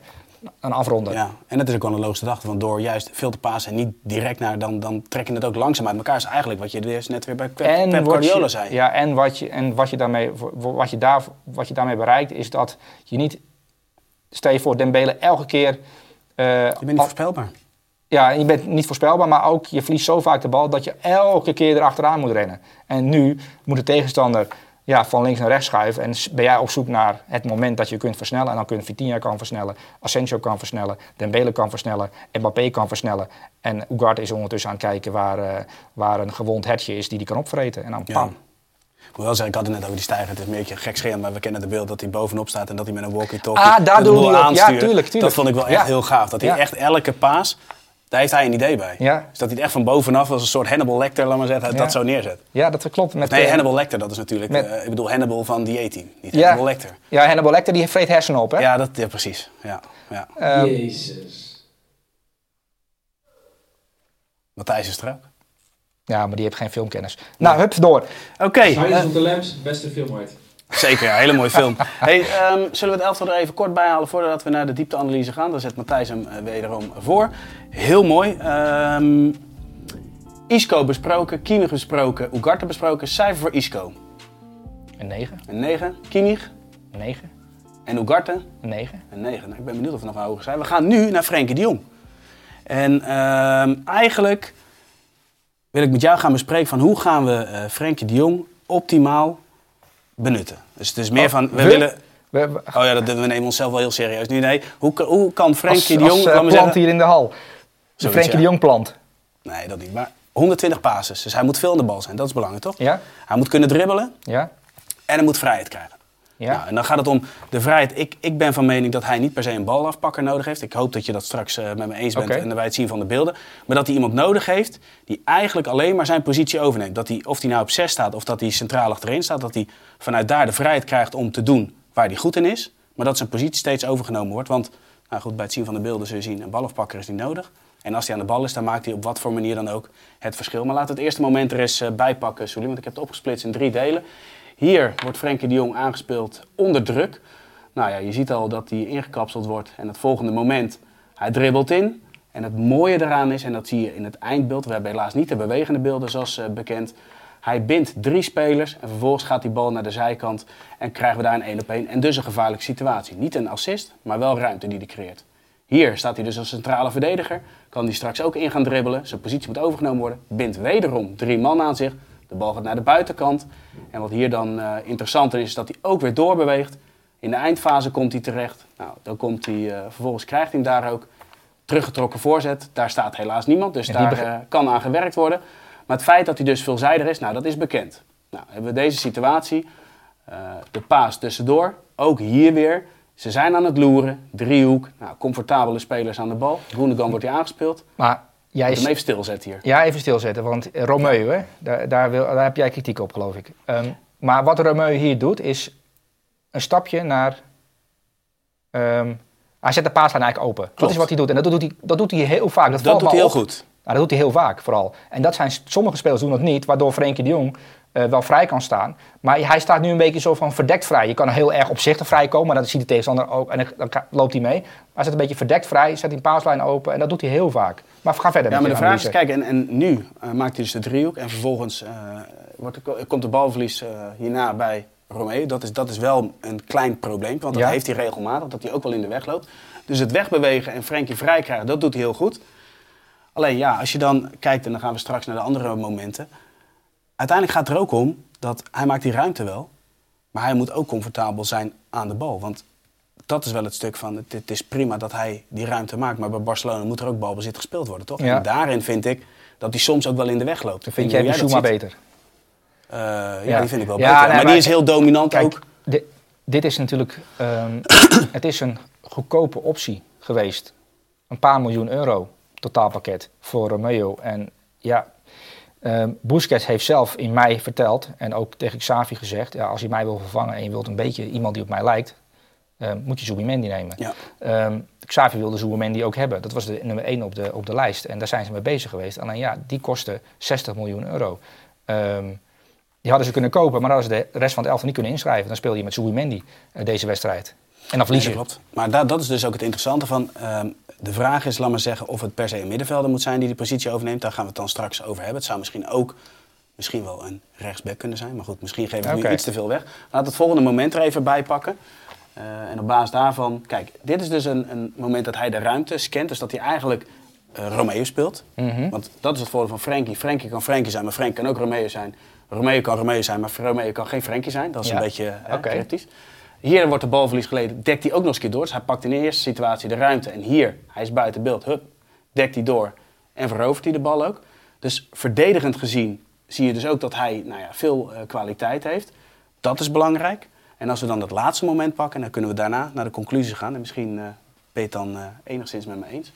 een afronden. Ja, en dat is ook wel een logische gedachte. Want door juist veel te pasen en niet direct naar, dan, dan trek je het ook langzaam uit elkaar. is eigenlijk wat je dus net weer bij Pep, Pep wat Guardiola je, zei. Ja, en wat je, en wat je, daarmee, wat, je daar, wat je daarmee bereikt is dat je niet... Stel je voor, Dembele elke keer... eh, Je bent niet af- voorspelbaar. ja, je bent niet voorspelbaar, maar ook je verliest zo vaak de bal dat je elke keer erachteraan moet rennen. En nu moet de tegenstander ja, van links naar rechts schuiven. En ben jij op zoek naar het moment dat je kunt versnellen. En dan kun je Vitinha kan versnellen, Asensio kan versnellen, Dembele kan versnellen, Mbappé kan versnellen. En Ugarte is ondertussen aan het kijken waar, eh, waar een gewond hertje is die die kan opvreten. En dan Ja. pam. Ik moet wel zeggen, ik had het net over die stijger. Het is een beetje gekscherend, maar we kennen het beeld dat hij bovenop staat en dat hij met een walkie-talkie Ah, daar de boel hij op. Ja, aanstuurt. tuurlijk, tuurlijk. Dat vond ik wel echt Ja. heel gaaf. Dat hij Ja. echt elke paas, daar heeft hij een idee bij. Ja. Dus dat hij het echt van bovenaf als een soort Hannibal Lecter, laat maar zeggen, Ja. dat zo neerzet. Ja, dat klopt. Met, Nee, eh, Hannibal Lecter, dat is natuurlijk, met- eh, ik bedoel Hannibal van die A-team. Niet Ja. Hannibal Lecter. Ja, Hannibal Lecter die vreet hersenen op, hè? Ja, dat, ja, precies. Ja, ja. Ehm, Jezus. Matthijs is er ook. ja, maar die heeft geen filmkennis. Nou, hup, door. Oké, Silence eh, of the Lambs, beste film ooit. Zeker. Ja, hele mooie film. Hey, ehm, zullen we het elftal er even kort bij halen voordat we naar de diepteanalyse gaan? Dan zet Matthijs hem eh, wederom voor. Heel mooi. Ehm, Isco besproken, Kimmich besproken, Ugarte besproken. Cijfer voor Isco. Een 9, Een 9. Kimmich een 9, en Ugarte een 9. een 9. Nou, ik ben benieuwd of we nog een hoger zijn. We gaan nu naar Frenkie de Jong. En ehm, eigenlijk wil ik met jou gaan bespreken van hoe gaan we eh Frenkie de Jong optimaal benutten. Dus het is meer Oh, van, we, we? willen... We, we, Oh ja, dat, we nemen onszelf wel heel serieus nu. Nee, hoe, kan- hoe kan Frenkie de Jong... als, maar plant zeggen- hier in de hal. De Zoiets, Frenkie ja. de Jong plant. Nee, dat niet. Maar 120 passes. Dus hij moet veel aan de bal zijn. Dat is belangrijk, toch? Ja? Hij moet kunnen dribbelen Ja? en hij moet vrijheid krijgen. Ja? Nou, en dan gaat het om de vrijheid. Ik, ik ben van mening dat hij niet per se een balafpakker nodig heeft. Ik hoop dat je dat straks eh, met me eens bent Oké. en bij het zien van de beelden. Maar dat hij iemand nodig heeft die eigenlijk alleen maar zijn positie overneemt. Dat hij, of hij nou op 6 staat of dat hij centraal achterin staat, dat hij vanuit daar de vrijheid krijgt om te doen waar hij goed in is. Maar dat zijn positie steeds overgenomen wordt. Want nou goed, bij het zien van de beelden zul je zien, een balafpakker is niet nodig. En als hij aan de bal is, dan maakt hij op wat voor manier dan ook het verschil. Maar laten we het eerste moment er eens eh, bij pakken, Sully, want ik heb het opgesplitst in drie delen. Hier wordt Frenkie de Jong aangespeeld onder druk. Nou ja, je ziet al dat hij ingekapseld wordt. En het volgende moment, hij dribbelt in. En het mooie daaraan is, en dat zie je in het eindbeeld. We hebben helaas niet de bewegende beelden zoals eh, bekend. Hij bindt drie spelers en vervolgens gaat die bal naar de zijkant. En krijgen we daar een 1 op 1 en dus een gevaarlijke situatie. Niet een assist, maar wel ruimte die hij creëert. Hier staat hij dus als centrale verdediger. Kan hij straks ook in gaan dribbelen. Zijn positie moet overgenomen worden. Bindt wederom drie man aan zich. De bal gaat naar de buitenkant. En wat hier dan eh interessanter is, is dat hij ook weer doorbeweegt. In de eindfase komt hij terecht. Nou, dan komt hij, eh, vervolgens krijgt hij daar ook. Teruggetrokken voorzet. Daar staat helaas niemand, dus daar eh, kan aan gewerkt worden. Maar het feit dat hij dus veelzijdig is, nou, dat is bekend. Nou, hebben we deze situatie. De paas tussendoor. Ook hier weer. Ze zijn aan het loeren. Driehoek. Nou, comfortabele spelers aan de bal. Gundogan wordt hier aangespeeld. Maar jij hem is... even stilzetten hier. Ja, even stilzetten, want Romeu, hè, daar, daar, wil, daar heb jij kritiek op, geloof ik. Ehm, maar wat Romeu hier doet, is een stapje naar... ehm, hij zet de paaslijn eigenlijk open. Dat is wat hij doet. En dat doet hij, dat doet hij heel vaak. Dat, Dat valt doet hij heel op. goed. Nou, dat doet hij heel vaak, vooral. En dat zijn, sommige spelers doen dat niet, waardoor Frenkie de Jong eh, wel vrij kan staan. Maar hij staat nu een beetje zo van verdekt vrij. Je kan heel erg opzichtig vrij komen, maar dat ziet de tegenstander ook. En dan, loopt hij mee. Maar hij zit een beetje verdekt vrij, zet een paaslijn open. En dat doet hij heel vaak. Maar ga verder Ja, met maar de vraag is, kijk, en, en nu eh, maakt hij dus de driehoek en vervolgens eh, wordt komt de balverlies hierna bij Romeo. Dat is, dat is wel een klein probleem, want dat Ja. heeft hij regelmatig, dat hij ook wel in de weg loopt. Dus het wegbewegen en Frenkie vrij krijgen, dat doet hij heel goed. Alleen ja, als je dan kijkt, en dan gaan we straks naar de andere momenten. Uiteindelijk gaat het er ook om dat hij maakt die ruimte wel, maar hij moet ook comfortabel zijn aan de bal. Want dat is wel het stuk van, het, het is prima dat hij die ruimte maakt, maar bij Barcelona moet er ook balbezit gespeeld worden, toch? Ja. En daarin vind ik dat hij soms ook wel in de weg loopt. Dan vind jij Bissouma beter? Eh, ja, Ja. die vind ik wel Ja, beter. nee, maar, maar die is heel dominant Kijk, ook. di- dit is natuurlijk ehm, het is een goedkope optie geweest. Een paar miljoen euro totaalpakket voor Romeo. En ja, Ehm Busquets heeft zelf in mei verteld en ook tegen Xavi gezegd... Ja, als je mij wil vervangen en je wilt een beetje iemand die op mij lijkt... ehm, moet je Zubimendi nemen. Ja. Ehm, Xavi wilde Zubimendi ook hebben. Dat was de nummer 1 op de, op de lijst. En daar zijn ze mee bezig geweest. Alleen ja, die kostte 60 miljoen euro. Die hadden ze kunnen kopen, maar dan hadden ze de rest van het elftal niet kunnen inschrijven. Dan speelde je met Zubimendi eh, deze wedstrijd. En dan verlies Nee, je. dat klopt. Maar da- dat is dus ook het interessante van. ehm, de vraag is, laat maar zeggen, of het per se een middenvelder moet zijn die die positie overneemt. Daar gaan we het dan straks over hebben. Het zou misschien ook misschien wel een rechtsback kunnen zijn. Maar goed, misschien geven we Oké. nu iets te veel weg. Laat het volgende moment er even bij pakken. Eh, en op basis daarvan, kijk, dit is dus een, een moment dat hij de ruimte scant. Dus dat hij eigenlijk eh, Romeo speelt. Mhm. Want dat is het voordeel van Frenkie. Frenkie kan Frenkie zijn, maar Frenkie kan ook Romeo zijn. Romeo kan Romeo zijn, maar Romeo kan geen Frenkie zijn. Dat is Ja. een beetje Oké. cryptisch. Hier wordt de balverlies geleden, dekt hij ook nog eens een keer door. Dus hij pakt in de eerste situatie de ruimte. En hier, hij is buiten beeld, hup, dekt hij door. En verovert hij de bal ook. Dus verdedigend gezien zie je dus ook dat hij nou ja, veel eh, kwaliteit heeft. Dat is belangrijk. En als we dan dat laatste moment pakken, dan kunnen we daarna naar de conclusie gaan. En misschien eh, ben je het dan eh, enigszins met me eens.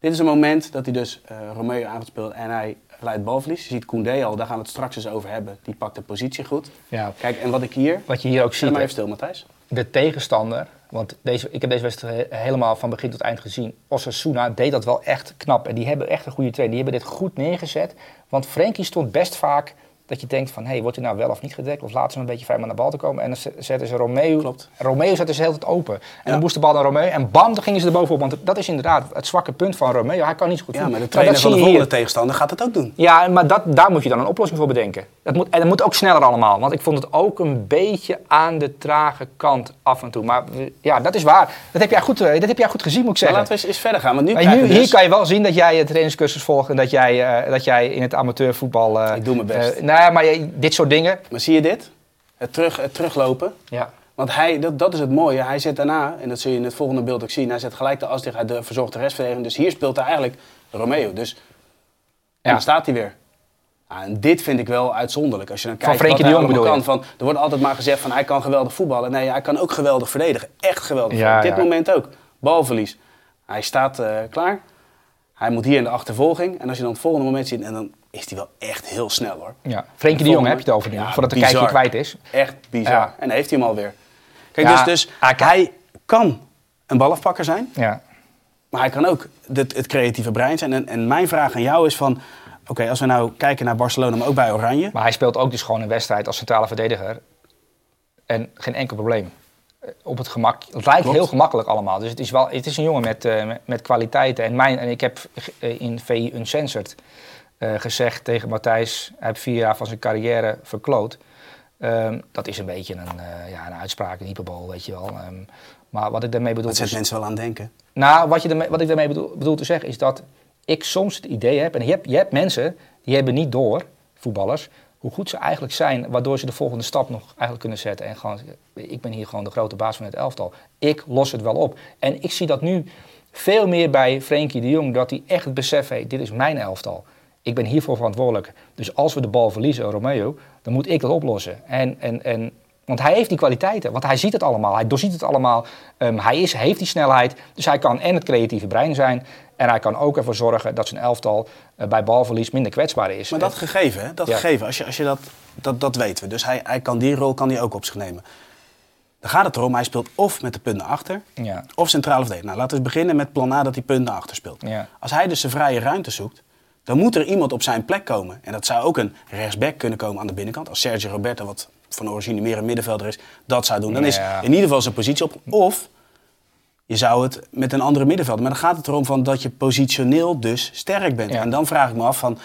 Dit is een moment dat hij dus eh, Romeo aangespeeld en hij leidt balverlies. Je ziet Koundé al, daar gaan we het straks eens over hebben. Die pakt de positie goed. Ja. Kijk, en wat ik hier... Wat je hier ook ziet, maar hè, even stil, Matthijs. de tegenstander, want deze, ik heb deze wedstrijd he- helemaal van begin tot eind gezien. Osasuna deed dat wel echt knap. En die hebben echt een goede trainer. Die hebben dit goed neergezet. Want Frenkie stond best vaak dat je denkt van... hé, hey, wordt hij nou wel of niet gedekt? Of laten ze hem een beetje vrij om naar de bal te komen. En dan zetten ze Romeo... Klopt. Romeo zette ze heel tijd open. En Ja. dan moest de bal naar Romeo. En bam, dan gingen ze er bovenop. Want dat is inderdaad het zwakke punt van Romeo. Hij kan niet zo goed Ja, voetballen. maar de trainer van de volgende hier. tegenstander gaat het ook doen. Ja, maar dat, daar moet je dan een oplossing voor bedenken. Dat moet, en dat moet ook sneller allemaal. Want ik vond het ook een beetje aan de trage kant af en toe. Maar ja, dat is waar. Dat heb jij goed, eh, dat heb jij goed gezien, moet ik Maar zeggen. laten we eens, eens verder gaan. Want nu Maar nu, hier dus... kan je wel zien dat jij een trainingscursus volgt en dat jij, eh, dat jij in het amateurvoetbal. eh, Ik doe mijn best. nou ja, maar je- dit soort dingen. Maar zie je dit? Het, terug, het teruglopen. Ja. Want hij, dat, dat is het mooie. Hij zet daarna, en dat zul je in het volgende beeld ook zien, hij zet gelijk de as dicht, hij de- verzorgt de restverdediging. Dus hier speelt hij eigenlijk Romeo. Dus en Ja. dan staat hij weer. En dit vind ik wel uitzonderlijk. Als je dan Van kijkt Frenkie wat de Jong bedoel kan. Van, er wordt altijd maar gezegd van hij kan geweldig voetballen. Nee, hij kan ook geweldig verdedigen. Echt geweldig. Ja. Op dit ja. moment ook. Balverlies. Hij staat eh, klaar. Hij moet hier in de achtervolging. En als je dan het volgende moment ziet, en dan is hij wel echt heel snel hoor. ja. Frenkie de Jong heb je het over nu, Ja, voordat de kijkje kwijt is. Echt bizar. Ja. En dan heeft hij hem alweer. Kijk, Ja, dus, dus hij kan- hij kan een balafpakker zijn. Ja. Maar hij kan ook het, het creatieve brein zijn. En, en mijn vraag aan jou is van... Oké, als we nou kijken naar Barcelona, maar ook bij Oranje. Maar hij speelt ook dus gewoon een wedstrijd als centrale verdediger. En geen enkel probleem. Eh, Op het gemak. Het lijkt Klopt. heel gemakkelijk allemaal. Dus het is, wel, het is een jongen met, eh, met, kwaliteiten. En, mijn, en ik heb eh, in VI Uncensored gezegd tegen Matthijs... hij heeft vier jaar van zijn carrière verkloot. Ehm, dat is een beetje een, eh, ja, een uitspraak, een hyperbol, weet je wel. Ehm, maar wat ik daarmee bedoel... Dat zet is- mensen wel aan denken. nou, wat, je ermee, wat ik daarmee bedoel, bedoel te zeggen is dat ik soms het idee heb, en je hebt, je hebt mensen die hebben niet door, voetballers, hoe goed ze eigenlijk zijn, waardoor ze de volgende stap nog eigenlijk kunnen zetten. En gewoon, ik ben hier gewoon de grote baas van het elftal. Ik los het wel op. En ik zie dat nu veel meer bij Frenkie de Jong, dat hij echt het besef heeft, dit is mijn elftal. Ik ben hiervoor verantwoordelijk. Dus als we de bal verliezen, Romeo, dan moet ik dat oplossen. En, en, en, want hij heeft die kwaliteiten, want hij ziet het allemaal, hij doorziet het allemaal. Ehm, hij is, heeft die snelheid, dus hij kan en het creatieve brein zijn. En hij kan ook ervoor zorgen dat zijn elftal eh, bij balverlies minder kwetsbaar is. Maar dat gegeven, hè? Dat Ja. gegeven, als je, als je dat, dat, dat weten we. Dus hij, hij kan die rol kan hij ook op zich nemen. Dan gaat het erom, hij speelt of met de punt naar achter, Ja. of centrale verdediger. Nou, laten we beginnen met plan A dat hij punt naar achter speelt. Ja. Als hij dus zijn vrije ruimte zoekt, dan moet er iemand op zijn plek komen. En dat zou ook een rechtsback kunnen komen aan de binnenkant. Als Sergio Roberto, wat van origine meer een middenvelder is, dat zou doen. Dan is in ieder geval zijn positie op. Of je zou het met een andere middenvelder. Maar dan gaat het erom van dat je positioneel dus sterk bent. Ja. En dan vraag ik me af van...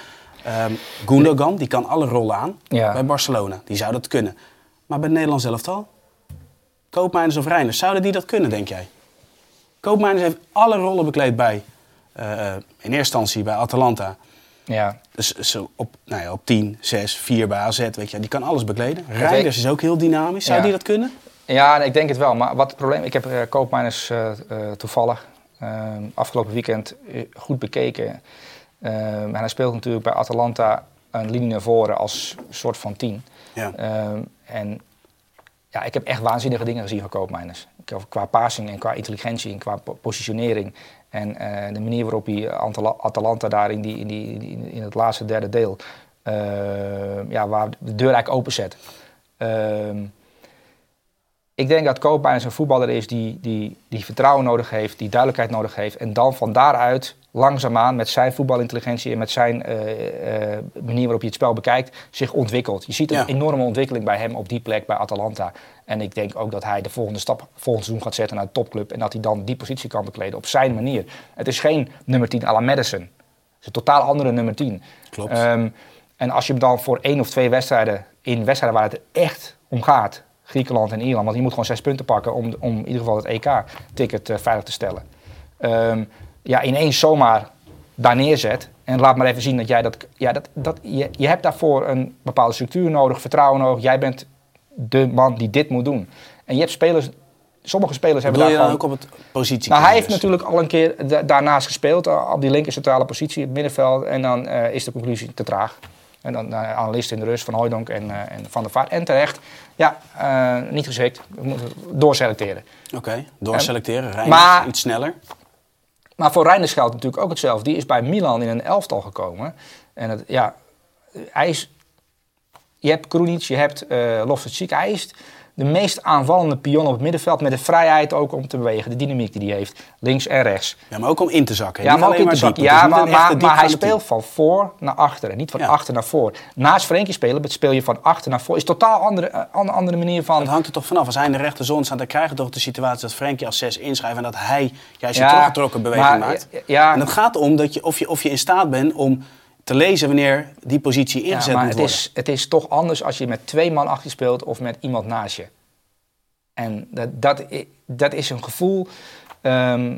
ehm Gundogan, die kan alle rollen aan Ja. bij Barcelona. Die zou dat kunnen. Maar bij het Nederlands elftal? Koopmeiners of Reiners, zouden die dat kunnen, denk jij? Koopmeiners heeft alle rollen bekleed bij, eh, eh, in eerste instantie bij Atalanta. Ja. Dus zo op, nou ja, op 10, 6, 4 bij AZ, weet je, die kan alles bekleden. Reinders is ook heel dynamisch. Zou Ja. die dat kunnen? Ja, ik denk het wel. Maar wat het probleem... Ik heb uh, Koopmeiners eh, eh, toevallig eh, afgelopen weekend eh, goed bekeken. Eh, en hij speelt natuurlijk bij Atalanta een linie naar voren als soort van tien. Ja. En ja, ik heb echt waanzinnige dingen gezien van heb- Qua passing en qua intelligentie en qua po- positionering. En eh, de manier waarop hij Atalanta daar in, die, in, die, in, het laatste derde deel eh, ja, waar de deur eigenlijk openzet. Ehm ik denk dat Koopmeiners een voetballer is die, die, die vertrouwen nodig heeft, die duidelijkheid nodig heeft. En dan van daaruit langzaamaan met zijn voetbalintelligentie en met zijn eh, eh, manier waarop je het spel bekijkt, zich ontwikkelt. Je ziet een Ja. enorme ontwikkeling bij hem op die plek bij Atalanta. En ik denk ook dat hij de volgende stap volgend seizoen gaat zetten naar de topclub. En dat hij dan die positie kan bekleden op zijn manier. Het is geen nummer 10 à la Madison. Het is een totaal andere nummer 10. Klopt. Ehm, en als je hem dan voor één of twee wedstrijden, in wedstrijden waar het echt om gaat, Griekenland en Ierland, want je moet gewoon zes punten pakken om, om in ieder geval het EK-ticket eh, veilig te stellen. Ehm, ja, ineens zomaar daar neerzet en laat maar even zien dat jij dat. Ja, dat, dat je, je hebt daarvoor een bepaalde structuur nodig, vertrouwen nodig. Jij bent de man die dit moet doen. En je hebt spelers, sommige spelers hebben je daar dan gewoon. ook op het positie? Nou, hij heeft natuurlijk al een keer da- daarnaast gespeeld, eh, op die linker centrale positie, het middenveld. En dan eh, is de conclusie te traag. En dan uh, analisten in de rust van Hooijdonk en, eh, en Van der Vaart. En terecht, ja, eh, niet geschikt. We moeten doorselecteren. Oké, doorselecteren, Maar- iets sneller. Maar voor Reinders geldt natuurlijk ook hetzelfde. Die is bij Milan in een elftal gekomen. En het, ja, hij is... Je hebt Krunic, je hebt eh Loftus-Cheek. De meest aanvallende pion op het middenveld. Met de vrijheid ook om te bewegen. De dynamiek die hij heeft. Links en rechts. Ja, maar ook om in te zakken. Ja, maar ook in te zakken. Het Ja, niet maar, een maar, hij speelt van voor naar achter en niet van Ja. achter naar voor. Naast Frenkie spelen speel je van achter naar voor. Is een totaal andere, eh, andere, andere manier van... Dat hangt er toch vanaf. Als hij in de rechterzone staat, dan krijg je toch de situatie dat Frenkie als 6 inschrijft en dat hij juist een Ja, teruggetrokken beweging maar, maakt. ja, ja. En het gaat om dat je, of, je, of je in staat bent om te lezen wanneer die positie Ja, ingezet maar moet het worden. is, het is toch anders als je met twee man achter je speelt of met iemand naast je. En dat, dat, is een gevoel, ehm,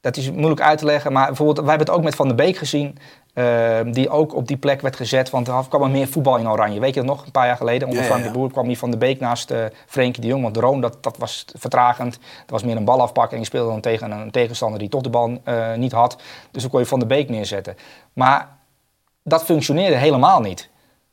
dat is moeilijk uit te leggen. Maar bijvoorbeeld, wij hebben het ook met Van der Beek gezien, ehm, die ook op die plek werd gezet. Want er kwam er meer voetbal in Oranje. Weet je dat nog, een paar jaar geleden, onder Ja, ja, Frank ja. de Boer kwam die Van der Beek naast eh Frenkie de Jong. Want Droom, dat, dat was vertragend. Dat was meer een bal afpakken en je speelde dan tegen een tegenstander die toch de bal eh, niet had. Dus dan kon je Van der Beek neerzetten. Maar dat functioneerde helemaal niet.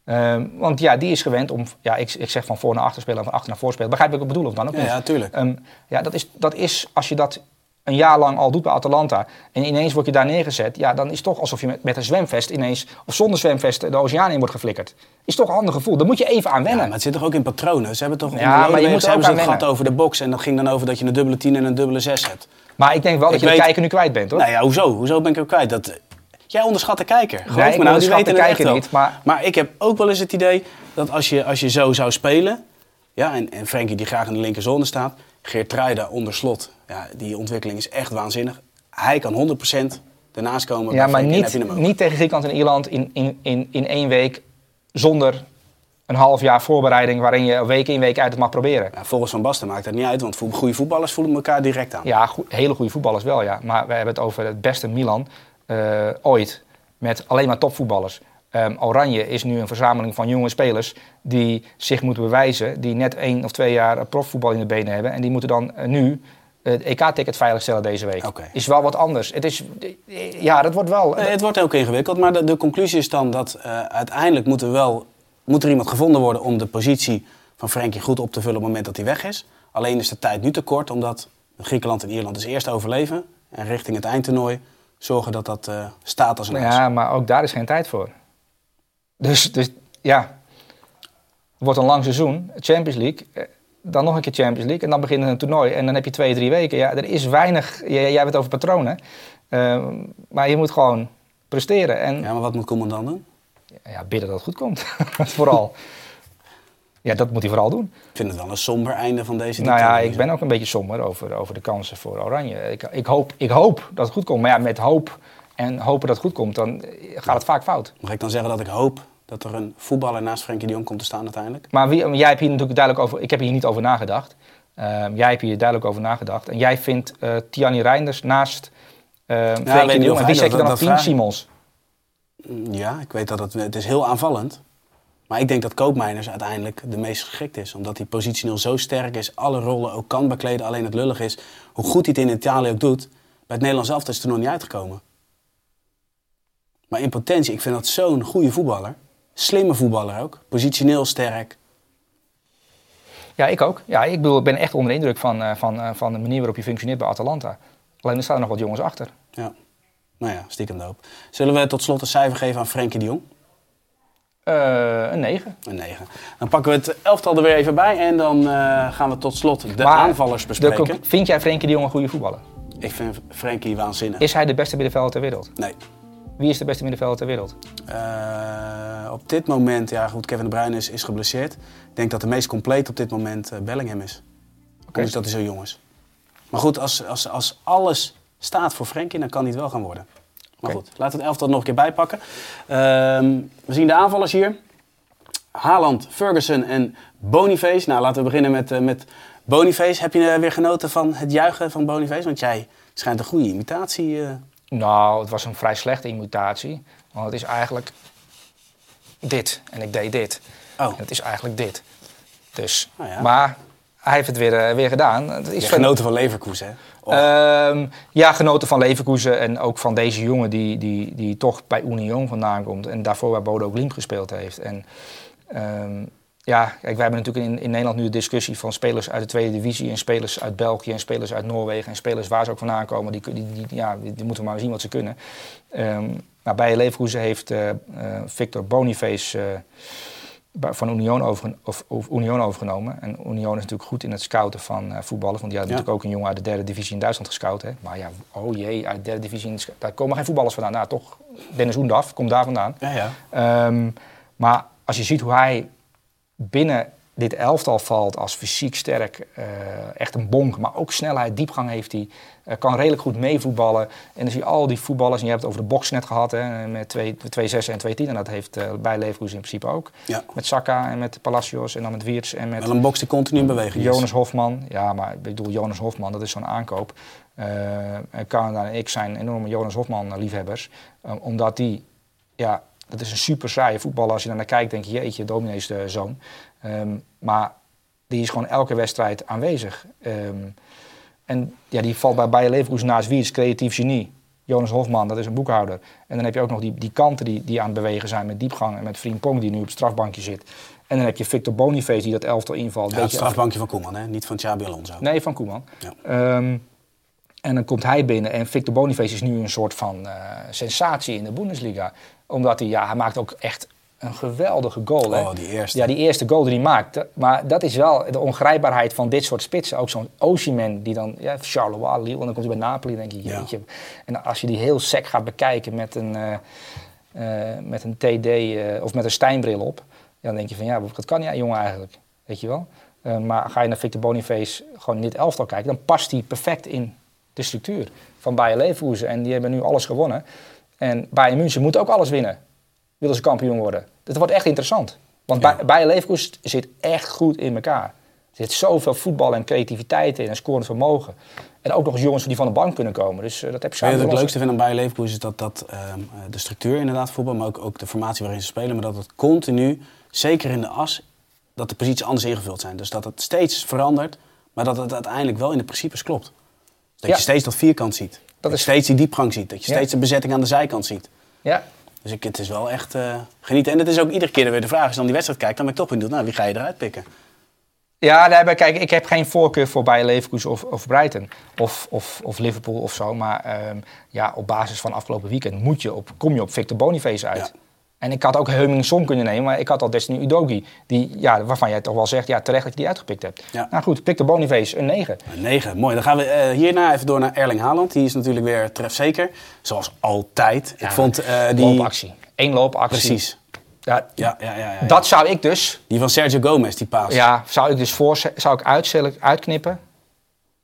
Ehm, want ja, die is gewend om, ja, ik, ik zeg van voor naar achter spelen en van achter naar voor spelen. Begrijp ik wat ik bedoel of dan ook Ja, niet? ja, tuurlijk. Ehm, ja, dat is, dat is, als je dat een jaar lang al doet bij Atalanta en ineens word je daar neergezet, ja, dan is het toch alsof je met, met een zwemvest ineens, of zonder zwemvest, de oceaan in wordt geflikkerd. Is toch een ander gevoel. Daar moet je even aan Ja, wennen. maar het zit toch ook in patronen. Ze hebben toch Ja, maar je moet hebben ze het gehad over de box en dat ging dan over dat je een dubbele 10 en een dubbele 6 hebt. Maar ik denk wel dat je de kijker nu kwijt bent, hoor. Nou ja, hoezo? Hoezo ben ik ook kwijt? Dat, jij onderschat de kijker. Geloof Nee, me nou, die weten de kijker niet, maar- maar ik heb ook wel eens het idee dat als je, als je zo zou spelen... Ja, en, en Frenkie die graag in de linkerzone staat... Geert Truida onder slot. Ja, die ontwikkeling is echt waanzinnig. Hij kan 100% ernaast komen. Ja, maar niet, niet tegen Griekenland en Ierland in, in, in, in één week zonder een half jaar voorbereiding waarin je week in week uit het mag proberen. Ja, volgens Van Basten maakt dat niet uit, want goede voetballers voelen elkaar direct aan. Ja, hele goede voetballers wel, ja. Maar we hebben het over het beste Milan eh, ooit. Met alleen maar topvoetballers. Ehm, Oranje is nu een verzameling van jonge spelers die zich moeten bewijzen. Die net één of twee jaar profvoetbal in de benen hebben. En die moeten dan eh, nu het EK-ticket veiligstellen deze week. Is wel wat anders. Het is, ja, dat wordt wel... Nee, het wordt ook ingewikkeld, maar de, de conclusie is dan dat eh, uiteindelijk moet er wel moet er iemand gevonden worden om de positie van Frenkie goed op te vullen op het moment dat hij weg is. Alleen is de tijd nu te kort, omdat Griekenland en Ierland dus eerst overleven en richting het eindtoernooi zorgen dat dat eh, staat als een huis. Ja, maar ook daar is geen tijd voor. Dus, dus ja, wordt een lang seizoen, Champions League, eh, dan nog een keer Champions League en dan begint een toernooi en dan heb je twee, drie weken. Ja, er is weinig, jij, jij hebt het over patronen, eh, maar je moet gewoon presteren en Ja, maar wat moet Koeman dan doen? ja, bidden dat het goed komt, vooral. Ja, dat moet hij vooral doen. Ik vind het wel een somber einde van deze Nou ja, ik ben ook een beetje somber over, over de kansen voor Oranje. Ik, ik, hoop, ik hoop dat het goed komt, maar ja, met hoop en hopen dat het goed komt, dan gaat het vaak fout. Mag ik dan zeggen dat ik hoop dat er een voetballer naast Frenkie de Jong komt te staan uiteindelijk? Maar wie, jij hebt hier natuurlijk duidelijk over. Ik heb hier niet over nagedacht. Ehm, jij hebt hier duidelijk over nagedacht. En jij vindt eh Tiani Reinders naast uh, weet Frenkie de Jong. En wie zet je dan op dat 10? vraagt. Simons. Mm, Ja, ik weet dat het, het is heel aanvallend. Maar ik denk dat Koopmeiners uiteindelijk de meest geschikt is. Omdat hij positioneel zo sterk is, alle rollen ook kan bekleden. Alleen het lullig is, hoe goed hij het in Italië ook doet... bij het Nederlands elftal is het er nog niet uitgekomen. Maar in potentie, ik vind dat zo'n goede voetballer. Slimme voetballer ook. Positioneel sterk. Ja, ik ook. Ja, ik, bedoel, ik ben echt onder de indruk van, eh, van, eh, van de manier waarop je functioneert bij Atalanta. Alleen er staan nog wat jongens achter. Ja. Nou ja, stiekem doop. Zullen we tot slot een cijfer geven aan Frenkie de Jong? Eh, een 9. Een 9. Dan pakken we het elftal er weer even bij en dan eh, gaan we tot slot de Maar aanvallers bespreken. vind jij Frenkie de Jong een goede voetballer? Ik vind Frenkie waanzinnig. Is hij de beste middenvelder ter wereld? Nee. Wie is de beste middenvelder ter wereld? Eh, op dit moment, ja goed, Kevin De Bruyne is, is geblesseerd. Ik denk dat de meest compleet op dit moment Bellingham is. Ondanks dat hij zo jong is. Maar goed, als, als, als alles staat voor Frenkie, dan kan hij het wel gaan worden. Maar goed, laten we het elftal nog een keer bijpakken. Ehm, we zien de aanvallers hier. Haaland, Ferguson en Boniface. Nou, laten we beginnen met, eh, met Boniface. Heb je eh, weer genoten van het juichen van Boniface? Want jij schijnt een goede imitatie... eh, Nou, het was een vrij slechte imitatie. Want het is eigenlijk dit. En ik deed dit. Oh. En het is eigenlijk dit. Dus, Oh ja. maar hij heeft het weer, eh, weer gedaan. Het is genoten van Leverkusen, hè? Oh. Ehm, ja, genoten van Leverkusen en ook van deze jongen die, die, die toch bij Union vandaan komt. En daarvoor bij Bodo Glimt gespeeld heeft. En ehm, ja, kijk, wij hebben natuurlijk in, in Nederland nu de discussie van spelers uit de tweede divisie. En spelers uit België en spelers uit Noorwegen. En spelers waar ze ook vandaan komen. Die, die, die, ja, die, die moeten we maar zien wat ze kunnen. Maar bij Leverkusen heeft eh, eh, Victor Boniface... van Union, overgen- of, of Union overgenomen. En Union is natuurlijk goed in het scouten van eh, voetballers. Want die Ja. natuurlijk ook een jongen uit de derde divisie in Duitsland gescout. Hè. Maar ja, oh jee, uit de derde divisie, in, daar komen geen voetballers vandaan. Nou, toch, Dennis Oendaf komt daar vandaan. Ja, ja. Ehm, maar als je ziet hoe hij binnen dit elftal valt als fysiek sterk, eh, echt een bonk, maar ook snelheid, diepgang heeft hij, eh, kan redelijk goed meevoetballen. En dan zie je al die voetballers, en je hebt het over de box net gehad, hè, met 2-6 en 2-10, en dat heeft eh, bij Leverkusen in principe ook. ja. Met Saka en met Palacios en dan met Wiertz en met Wel een box die continu in beweging is. Jonas Hofman. Ja, maar ik bedoel, Jonas Hofman, dat is zo'n aankoop. En Canada en ik zijn enorme Jonas Hofman-liefhebbers. Omdat die, ja, dat is een super saaie voetballer. Als je daar naar kijkt, denk je, jeetje, dominees de zoon. Ehm, maar die is gewoon elke wedstrijd aanwezig. Ehm, en ja, die valt bij Bayer Leverkusen naast Wiets, creatief genie. Jonas Hofman, dat is een boekhouder. En dan heb je ook nog die, die kanten die, die aan het bewegen zijn met diepgang. En met Frimpong die nu op het strafbankje zit. En dan heb je Victor Boniface die dat elftal invalt. Ja, het strafbankje van Koeman, hè? niet van Xabi Alonso. Nee, van Koeman. Ja. Ehm, en dan komt hij binnen en Victor Boniface is nu een soort van eh, sensatie in de Bundesliga. Omdat hij, ja, hij maakt ook echt een geweldige goal. Hè? Oh, die eerste. Ja, die eerste goal die hij maakt. Dat- Maar dat is wel de ongrijpbaarheid van dit soort spitsen. Ook zo'n Osimhen die dan, ja, Charleroi, Lille, en dan komt hij bij Napoli, denk je, Ja. jeetje. En als je die heel sec gaat bekijken met een, eh, eh, met een TD eh, of met een Stijnbril op, dan denk je van, ja, wat kan die jongen eigenlijk? Weet je wel? Maar ga je naar Victor Boniface gewoon in dit elftal kijken, dan past hij perfect in de structuur van Bayer Leverkusen. En die hebben nu alles gewonnen. En Bayern München moet ook alles winnen. Willen ze kampioen worden. Dat wordt echt interessant. Want Ja. Bayer Leverkusen zit echt goed in elkaar. Er zit zoveel voetbal en creativiteit in en scorend vermogen. En ook nog eens jongens die van de bank kunnen komen. Dus eh, dat heb je samen het leukste vind aan Bayer Leverkusen is dat, dat ehm, eh, de structuur inderdaad voetbal, maar ook, ook de formatie waarin ze spelen, maar dat het continu, zeker in de as, dat de posities anders ingevuld zijn. Dus dat het steeds verandert, maar dat het uiteindelijk wel in de principes klopt. Dat Ja. je steeds dat vierkant ziet. Dat, je steeds die diepgang ziet. Dat je Ja. steeds de bezetting aan de zijkant ziet. Ja, Dus ik, het is wel echt eh, genieten. En het is ook iedere keer weer de vraag, als je dan die wedstrijd kijkt, dan ben ik toch benieuwd, nou, wie ga je eruit pikken? Ja, daarbij, kijk, ik heb geen voorkeur voor Bayer Leverkusen of, of Brighton of, of, of Liverpool of zo. Maar ehm, ja, op basis van afgelopen weekend moet je op, kom je op Victor Boniface uit. Ja. En ik had ook Heuming Son kunnen nemen, maar ik had al Destiny Udogi. Die, ja, waarvan jij toch wel zegt, ja, terecht dat je die uitgepikt hebt. Ja. Nou goed, Victor Boniface, een 9. Een 9, mooi. Dan gaan we eh, hierna even door naar Erling Haaland. Die is natuurlijk weer trefzeker, zoals altijd. ik vond eh, die... Loopactie. Eén loopactie. Precies. Ja, Ja, ja, ja, ja, ja. Dat zou ik dus, Die van Sergio Gomez, die paas. ja, zou ik dus voor, zou ik uitknippen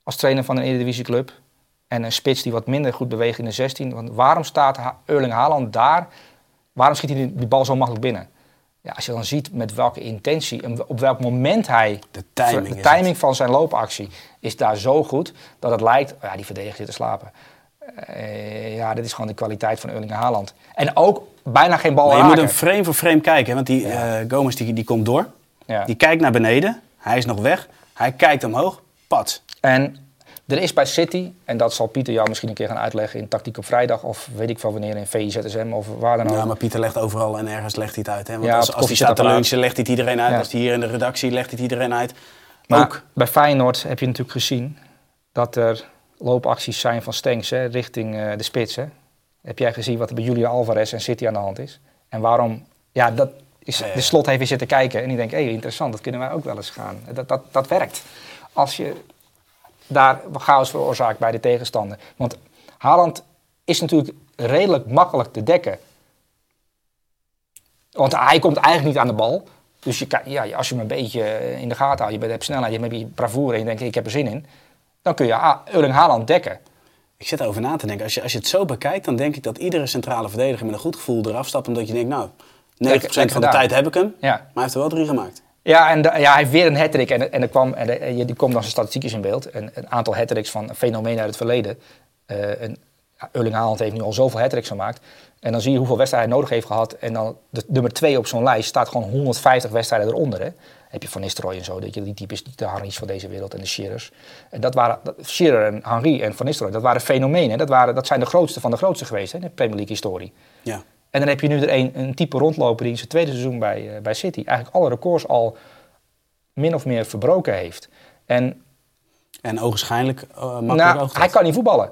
als trainer van een Eredivisieclub. En een spits die wat minder goed beweegt in de 16. Want waarom staat Erling Haaland daar? Waarom schiet hij die, die bal zo makkelijk binnen? Ja, als je dan ziet met welke intentie en op welk moment hij... De timing De timing van zijn loopactie is daar zo goed dat het lijkt... Ja, die verdediger zit te slapen. Eh, ja, dit is gewoon de kwaliteit van Erling Haaland. En ook bijna geen bal Maar je raken. moet hem frame voor frame kijken. Want die eh, Gomez die, die komt door. Ja. Die kijkt naar beneden. Hij is nog weg. Hij kijkt omhoog. Pat. En er is bij City, en dat zal Pieter jou misschien een keer gaan uitleggen in Tactiek op Vrijdag, of weet ik veel wanneer in VIZSM of waar dan ook. Ja, maar Pieter legt overal en ergens legt hij het uit. Hè? Want Ja, als, hij staat te lunchen, legt hij het iedereen uit. Ja. Als hij hier in de redactie, legt hij het iedereen uit. Maar ook. bij Feyenoord heb je natuurlijk gezien dat er loopacties zijn van Stenks hè, richting eh, de spits. Hè. Heb jij gezien wat er bij Julia Alvarez en City aan de hand is? En waarom? Ja, dat, is- Ja, de slot heeft weer zitten kijken en die denkt, hé, interessant, dat kunnen wij ook wel eens gaan. Dat, dat, dat werkt. Als je daar chaos veroorzaakt bij de tegenstander. Want Haaland is natuurlijk redelijk makkelijk te dekken. Want hij komt eigenlijk niet aan de bal. Dus je kan, ja, als je hem een beetje in de gaten houdt, je bent- hebt snelheid, je hebt beetje bravoure en je denkt, ik heb er zin in. Dan kun je Erling Haaland dekken. Ik zit erover na te denken. Als je, als je het zo bekijkt, dan denk ik dat iedere centrale verdediger met een goed gevoel eraf stapt. Omdat je denkt, nou, 90% lekker van de gedaan. tijd heb ik hem. Ja. Maar hij heeft er wel drie gemaakt. Ja, en ja, hij heeft weer een hat en, en er kwam, en die komt dan zijn statistiekjes in beeld. En een aantal hat van fenomenen uit het verleden. Eh en Haaland heeft nu al zoveel hat gemaakt. En dan zie je hoeveel wedstrijden hij nodig heeft gehad. En dan de nummer twee op zo'n lijst staat gewoon 150 wedstrijden eronder. Hè. Heb je Van Nistelrooy en zo, dat je die types, de Henry's van deze wereld en de Shearers. En dat waren, Shearer en Henry en Van Nistelrooy, dat waren fenomenen. Dat, waren, dat zijn de grootste van de grootste geweest hè, in de Premier League historie. Ja. En dan heb je nu er een, een type rondlopen die in zijn tweede seizoen bij, eh, bij City eigenlijk alle records al min of meer verbroken heeft. En En ogenschijnlijk makkelijk nou, hij kan niet voetballen.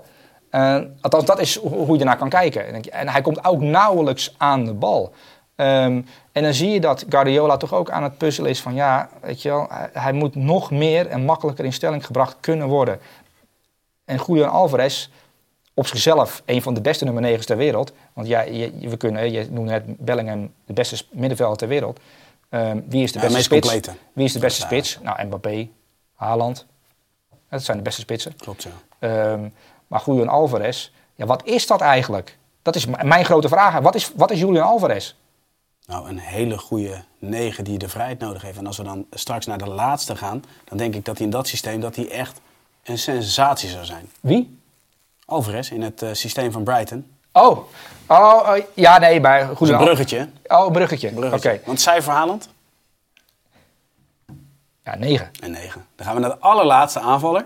Eh, althans, dat is ho- hoe je ernaar kan kijken. En, hij komt ook nauwelijks aan de bal. Ehm, en dan zie je dat Guardiola toch ook aan het puzzelen is van ja, weet je wel, hij, hij moet nog meer en makkelijker in stelling gebracht kunnen worden. En Julian Alvarez, op zichzelf een van de beste nummer 9's ter wereld. Want ja, je, we kunnen, je noemde net Bellingham de beste middenvelder ter wereld. Ehm, wie is de Ja, beste meest spits? complete. Wie is de beste Ja. spits? Nou, Mbappé, Haaland. Dat zijn de beste spitsen. Klopt, ja. Ehm, maar Julian Alvarez, ja, wat is dat eigenlijk? Dat is mijn grote vraag. Wat is, wat is Julian Alvarez? Nou, een hele goede negen die de vrijheid nodig heeft. En als we dan straks naar de laatste gaan, dan denk ik dat hij in dat systeem dat hij echt een sensatie zou zijn. Wie? Alvarez in het eh, systeem van Brighton. Oh, oh, oh, ja, nee, maar is Julian een bruggetje. Oh, bruggetje. Oké, bruggetje. Want cijfer Haaland? ja, negen. Een 9. Dan gaan we naar de allerlaatste aanvaller.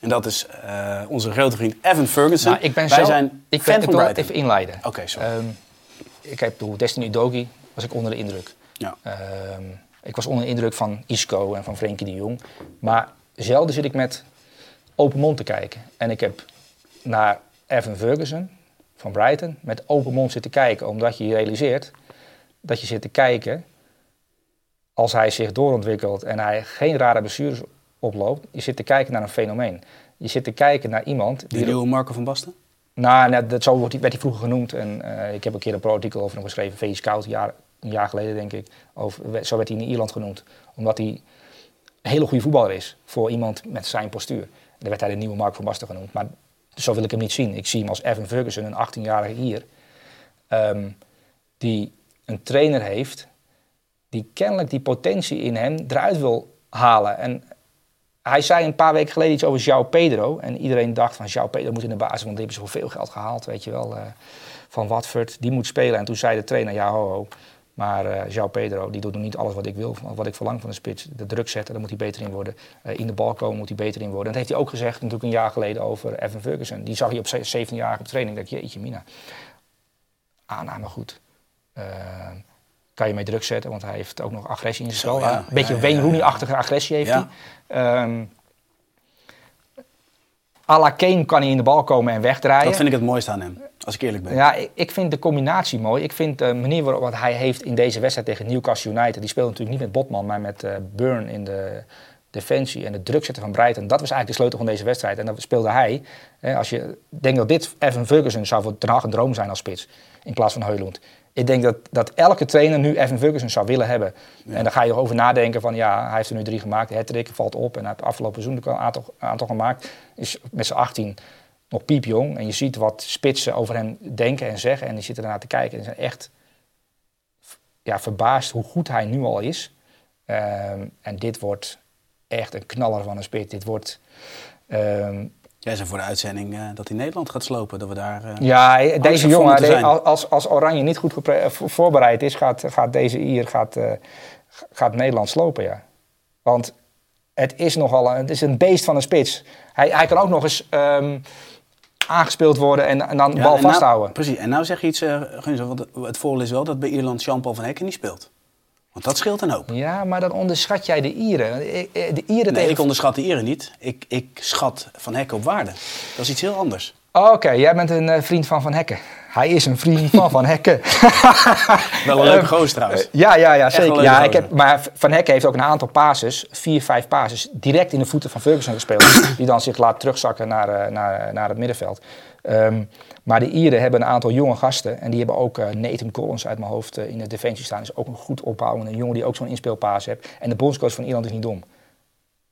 En dat is eh, onze grote vriend Evan Ferguson. Nou, ik ben Wij zo, zijn ik, fan ben, ik van wil even inleiden. Oké, sorry. Ehm, ik heb door Destiny Dogi was ik onder de indruk. ja. Ehm, ik was onder de indruk van Isco en van Frenkie de Jong. Maar zelden zit ik met open mond te kijken. En ik heb naar Evan Ferguson van Brighton met open mond zitten kijken. Omdat je je realiseert dat je zit te kijken als hij zich doorontwikkelt en hij geen rare blessures oploopt. Je zit te kijken naar een fenomeen. Je zit te kijken naar iemand die... nieuwe Marco van Basten? Nou, net, dat, zo werd hij vroeger genoemd. En eh, ik heb een keer een pro-artikel over hem geschreven. VS Scout, een jaar, een jaar geleden denk ik. Over, zo werd hij in Ierland genoemd. Omdat hij een hele goede voetballer is voor iemand met zijn postuur. Daar werd hij de nieuwe Mark van Basten genoemd. Maar zo wil ik hem niet zien. Ik zie hem als Evan Ferguson, een 18-jarige Ier. ehm, die een trainer heeft die kennelijk die potentie in hem eruit wil halen. En hij zei een paar weken geleden iets over João Pedro. En iedereen dacht van João Pedro moet in de basis, want die hebben zoveel geld gehaald, weet je wel. eh, van Watford, die moet spelen. En toen zei de trainer, ja ho ho. Maar eh João Pedro, die doet nog niet alles wat ik wil, wat ik verlang van de spits. De druk zetten, daar moet hij beter in worden. Eh, in de bal komen moet hij beter in worden. En dat heeft hij ook gezegd natuurlijk een jaar geleden over Evan Ferguson. Die zag hij op 17 jaar op training. Ik dacht, jeetje mina. Aanname goed. Eh, kan je mee druk zetten, want hij heeft ook nog agressie in zijn spel. ja. een beetje Ja, Wayne Rooney-achtige agressie heeft Ja. hij. Ehm à la Kane kan hij in de bal komen en wegdraaien. Dat vind ik het mooiste aan hem, als ik eerlijk ben. Ja, ik, vind de combinatie mooi. Ik vind de manier waarop wat hij heeft in deze wedstrijd tegen Newcastle United. Die speelde natuurlijk niet met Botman, maar met eh Burn in de defensie. En de druk zetten van Brighton. Dat was eigenlijk de sleutel van deze wedstrijd. En dat speelde hij. Hè, als je denkt dat dit Evan Ferguson zou voor Hag een droom zijn als spits. In plaats van Heulund. Ik denk dat, dat elke trainer nu Evan Ferguson zou willen hebben. En dan ga je erover nadenken van ja, hij heeft er nu drie gemaakt. Hat valt op. En hij heeft afgelopen seizoen een aantal, aantal gemaakt. Is met z'n 18 nog piepjong. En je ziet wat spitsen over hem denken en zeggen. En die zitten ernaar te kijken. En zijn echt ja, verbaasd hoe goed hij nu al is. Ehm, en dit wordt echt een knaller van een spits. Dit wordt... ehm, Jij zei voor de uitzending eh, dat hij Nederland gaat slopen. Dat we daar... eh, ja, deze voor jongen, de- als, als Oranje niet goed eh, voorbereid is, gaat, gaat deze Ier gaat, eh, gaat Nederland slopen, ja. Want het is nogal een, het is een beest van een spits. Hij, hij kan ook nog eens ehm, aangespeeld worden en, en dan de bal en nou- vasthouden. precies. En nou zeg je iets, Guns, want het- voordeel is wel dat bij Ierland Jean-Paul van Hekken niet speelt. Want dat scheelt een hoop. Ja, maar dan onderschat jij de Ieren. Eh, De Ieren Nee, tegen... ik onderschat de Ieren niet. Ik, ik schat Van Hekken op waarde. Dat is iets heel anders. Oké, jij bent een eh, vriend van Van Hekken. Hij is een vriend van Van Hekken. Wel een leuke gozer trouwens. Ja, ja, ja een zeker. Ja, ik heb, maar Van Hekken heeft ook een aantal passes, vier, vijf passes, direct in de voeten van Ferguson gespeeld. die dan zich laat terugzakken naar, eh, naar, naar het middenveld. Ehm, maar de Ieren hebben een aantal jonge gasten. En die hebben ook eh, Nathan Collins uit mijn hoofd eh, in de defensie staan. Is ook een goed opbouwende jongen die ook zo'n inspeelpaas heeft. En de bondscoach van Ierland is niet dom.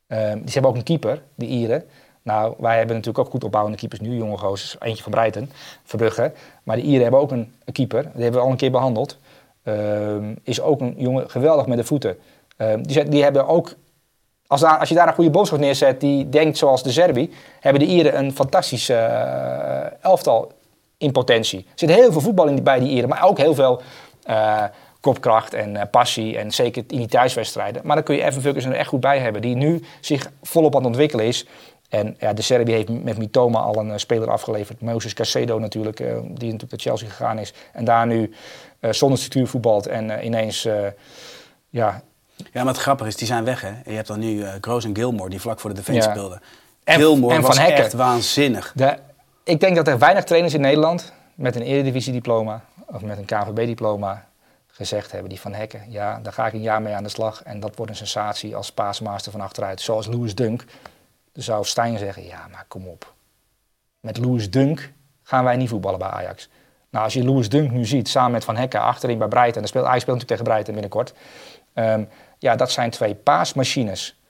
Ehm, die hebben ook een keeper, de Ieren. Nou, wij hebben natuurlijk ook goed opbouwende keepers nu, jonge gozers. Eentje van Breiten, Verbrugge. Maar de Ieren hebben ook een, keeper. Die hebben we al een keer behandeld. Ehm, is ook een jongen geweldig met de voeten. Ehm, die, die hebben ook, als, als je daar een goede bondscoach neerzet die denkt zoals de Serbi, hebben de Ieren een fantastisch eh, elftal in potentie. Er zit heel veel voetbal in, bij die Ieren, maar ook heel veel eh, kopkracht en eh, passie. En zeker in die thuiswedstrijden. Maar dan kun je Evan Ferguson er echt goed bij hebben, die nu zich volop aan het ontwikkelen is. En ja, de Serbi heeft met Mitoma al een eh, speler afgeleverd. Moses Casedo natuurlijk, eh, die natuurlijk naar Chelsea gegaan is. En daar nu eh, zonder structuur voetbalt en ineens ja, Ja, maar het grappige is, die zijn weg hè. En je hebt dan nu Groos en Gilmore die vlak voor de defensie Ja. speelden. En- Gilmore en was Van echt waanzinnig. De, ik denk dat er weinig trainers in Nederland met een Eredivisie-diploma of met een KVB-diploma gezegd hebben, die van Hekken, ja, daar ga ik een jaar mee aan de slag en dat wordt een sensatie als paasmaster van achteruit. Zoals Louis Dunk. Dan zou Stijn zeggen, ja, maar kom op. Met Louis Dunk gaan wij niet voetballen bij Ajax. Nou, als je Louis Dunk nu ziet, samen met Van Hekken achterin bij Breiten, en dan speelt natuurlijk tegen Breiten binnenkort. Ehm, ja, dat zijn twee paasmachines.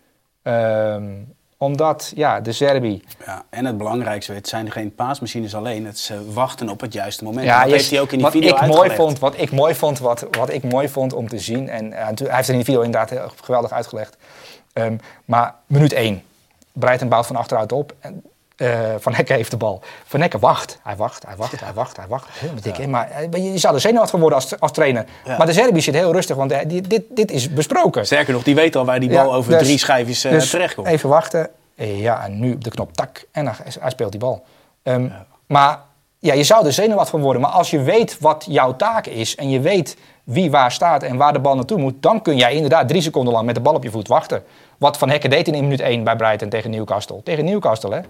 Ehm, omdat, ja, de Serbi, Ja, en het belangrijkste, het zijn geen paasmachines alleen. Het is eh, wachten op het juiste moment. Ja, dat je- heeft hij ook in die wat video ik mooi vond, Wat ik mooi vond, wat, wat ik mooi vond om te zien. En eh, hij heeft het in de video inderdaad geweldig uitgelegd. Ehm, maar minuut 1. Breiten bouwt van achteruit op. En, eh, van Hekken heeft de bal. Van Hekken wacht. Hij wacht, hij wacht, hij wacht, hij wacht. Helemaal dik? Maar eh, je zou er zenuwachtig van worden als, als trainer. Ja. Maar de Serbi zit heel rustig, want eh, die- dit, dit is besproken. Sterker nog, die weet al waar die bal over dus- drie schijfjes dus terechtkomt. Even wachten. Ja, en nu op de knop tak. En dan, hij speelt die bal. Ehm, Maar ja, je zou er zenuwachtig van worden. Maar als je weet wat jouw taak is. En je weet wie waar staat en waar de bal naartoe moet. Dan kun jij inderdaad drie seconden lang met de bal op je voet wachten. Wat Van Hekken deed in minuut 1 bij Brighton tegen Newcastle. Tegen Newcastle, hè.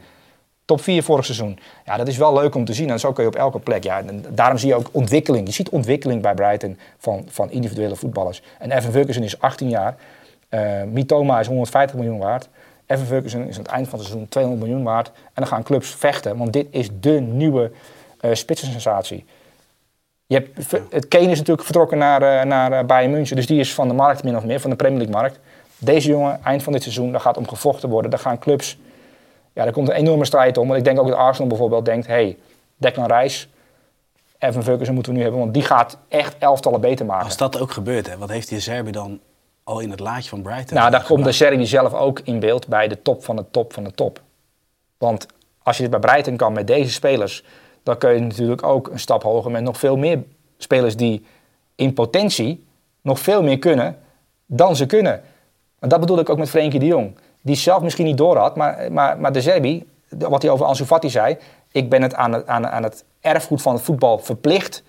Top 4 vorig seizoen. Ja, dat is wel leuk om te zien. En zo kun je op elke plek. Ja, daarom zie je ook ontwikkeling. Je ziet ontwikkeling bij Brighton van, van individuele voetballers. En Evan Ferguson is 18 jaar. Eh Mitoma is 150 miljoen waard. Evan Ferguson is aan het eind van het seizoen 200 miljoen waard. En dan gaan clubs vechten. Want dit is de nieuwe eh spitsensensatie. Je hebt, het Kane is natuurlijk vertrokken naar, eh, naar eh, Bayern München. Dus die is van de markt min of meer, van de Premier League markt. Deze jongen, eind van dit seizoen, daar gaat om gevochten worden. Daar gaan clubs... Ja, daar komt een enorme strijd om. Want ik denk ook dat Arsenal bijvoorbeeld denkt... hey, Declan Rice, Evan Ferguson moeten we nu hebben. Want die gaat echt elftallen beter maken. Als dat ook gebeurt, hè, wat heeft die Serbi dan al in het laadje van Brighton? Nou, daar komt de? Serbi zelf ook in beeld bij de top van de top van de top. Want als je dit bij Breiten kan met deze spelers, dan kun je natuurlijk ook een stap hoger met nog veel meer spelers die in potentie nog veel meer kunnen dan ze kunnen. En dat bedoel ik ook met Frenkie de Jong. Die zelf misschien niet door had, maar, maar, maar de Serbi, wat hij over Ansu Fati zei, ik ben het aan, het aan, aan het erfgoed van het voetbal verplicht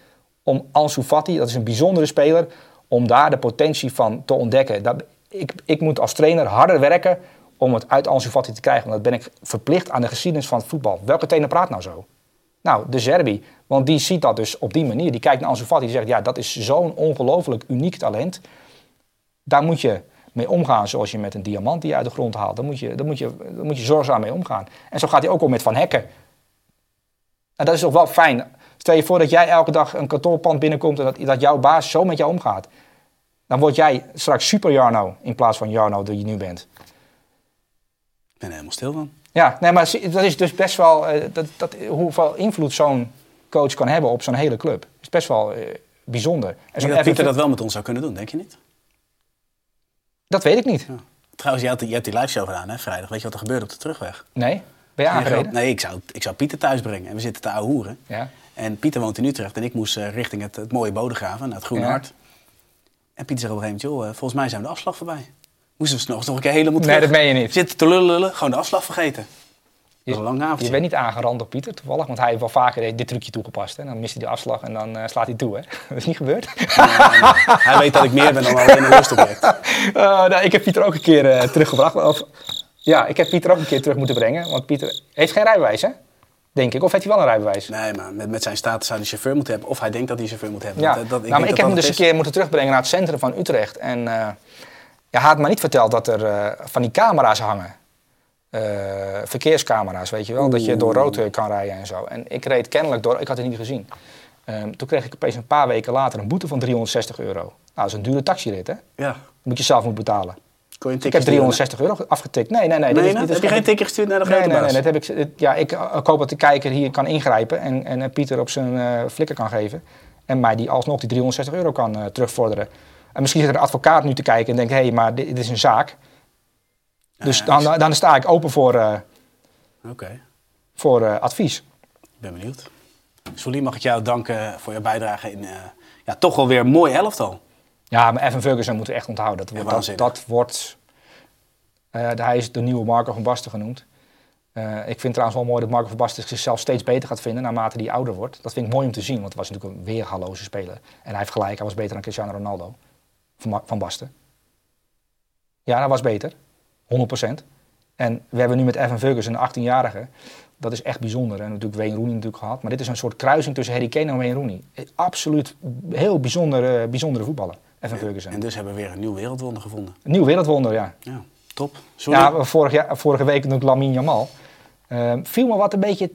om Ansu Fati, dat is een bijzondere speler, om daar de potentie van te ontdekken. Dat, ik, ik moet als trainer harder werken om het uit Ansu Fati te krijgen. Want dat ben ik verplicht aan de geschiedenis van het voetbal. Welke trainer praat nou zo? Nou, de Serbi. Want die ziet dat dus op die manier. Die kijkt naar Ansu Fati en zegt, ja, dat is zo'n ongelooflijk uniek talent. Daar moet je mee omgaan zoals je met een diamant die je uit de grond haalt. Daar moet je, daar moet je, daar moet je zorgzaam mee omgaan. En zo gaat hij ook om met Van Hekken. En dat is toch wel fijn. Stel je voor dat jij elke dag een kantoorpand binnenkomt en dat, dat jouw baas zo met jou omgaat. Dan word jij straks super Jarno in plaats van Jarno die je nu bent. Ik ben er helemaal stil van. Ja, nee, maar dat is dus best wel. eh, dat, dat, hoeveel invloed zo'n coach kan hebben op zo'n hele club. is best wel eh, bijzonder. En denk dat Pieter dat wel met ons zou kunnen doen, denk je niet? dat weet ik niet. Trouwens, je, had, je die live show gedaan, hè, vrijdag. Weet je wat er gebeurde op de terugweg? Nee? Ben je aangereden? Nee, ik zou, ik zou Pieter thuis brengen. En we zitten te ouwehoeren. Ja. En Pieter woont in Utrecht en ik moest eh, richting het, het mooie Bodegraven, naar het Groene Ja. Hart. En Pieter zegt op een gegeven moment, joh, volgens mij zijn we de afslag voorbij. Moesten we s'nachts nog een keer helemaal terug. Nee, dat meen je niet. Zitten te lullen, gewoon de afslag vergeten. Dat was een lang Je avondje. bent niet aangerand door Pieter, toevallig. Want hij heeft wel vaker dit trucje toegepast. Hè? Dan mist hij de afslag en dan eh, slaat hij toe. Hè? Dat is niet gebeurd. Hij weet dat ik meer ben dan alleen een lustobject. Eh, nou, ik heb Pieter ook een keer eh, teruggebracht. Of, ja, ik heb Pieter ook een keer terug moeten brengen. Want Pieter heeft geen rijbewijs, hè? Denk ik. Of heeft hij wel een rijbewijs? Nee, maar met, met zijn status zou hij chauffeur moeten hebben. Of hij denkt dat hij chauffeur moet hebben. Ja, Dat- dat- nou, maar ik dat heb hem dus een is. keer moeten terugbrengen naar het centrum van Utrecht. En ja, hij had me niet verteld dat er eh, van die camera's hangen. Eh, verkeerscamera's, weet je wel. Dat je door rood eh, kan rijden en zo. En ik reed kennelijk door, ik had het niet gezien. Ehm, toen kreeg ik opeens een paar weken later een boete van 360 euro. Nou, dat is een dure taxirit, hè? Ja. moet je zelf moeten betalen. Kon je een Ik heb sturen? 360 euro afgetikt. Nee, nee, nee. Nee, dit is, nee, dit is heb je geen tikje gestuurd naar de Nee, grote nee, nee, baas? dat heb ik, dit- ja, ik, ik hoop dat de kijker hier kan ingrijpen en, en Pieter op zijn eh, flikker kan geven. En mij die alsnog die 360 euro kan terugvorderen. En misschien zit er een advocaat nu te kijken en denkt, hé, hey, maar dit, dit is een zaak. Dus dan, dan sta ik open voor, eh, voor eh, advies. ik ben benieuwd. Sully, mag ik jou danken voor je bijdrage in eh, ja, toch wel weer een mooi elftal. Ja, maar Evan Ferguson moeten we echt onthouden. Dat, wordt- dat, dat wordt... hij is de nieuwe Marco van Basten genoemd. Ik vind trouwens wel mooi dat Marco van Basten zichzelf steeds beter gaat vinden naarmate hij ouder wordt. Dat vind ik mooi om te zien, want het was natuurlijk een weergaloze speler. En hij heeft gelijk, hij was beter dan Cristiano Ronaldo. Van, van Basten. Ja, hij was beter. 100%. En we hebben nu met Evan Ferguson een 18-jarige. Dat is echt bijzonder. En natuurlijk Wayne Rooney natuurlijk gehad. Maar dit is een soort kruising tussen Harry Kane en Wayne Rooney. Absoluut heel bijzondere, bijzondere voetballer. Evan Ferguson. En dus hebben we weer een nieuw wereldwonder gevonden. Een nieuw wereldwonder, ja. Ja, top. Sorry. Ja, vorig jaar, vorige week natuurlijk Lamine Jamal. Ehm, viel me wat een beetje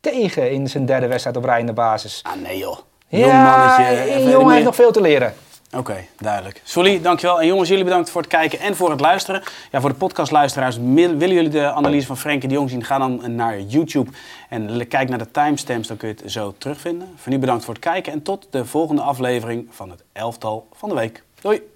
tegen in zijn derde wedstrijd op rij in de basis. Ah, nee joh. Jong ja, mannetje. even jongen heeft nog veel te leren. Oké, duidelijk. Sully, dankjewel. En jongens, jullie bedankt voor het kijken en voor het luisteren. Ja, voor de podcastluisteraars, willen jullie de analyse van Frenkie de Jong zien? Ga dan naar YouTube en kijk naar de timestamps, dan kun je het zo terugvinden. Voor nu bedankt voor het kijken en tot de volgende aflevering van het Elftal van de Week. Doei!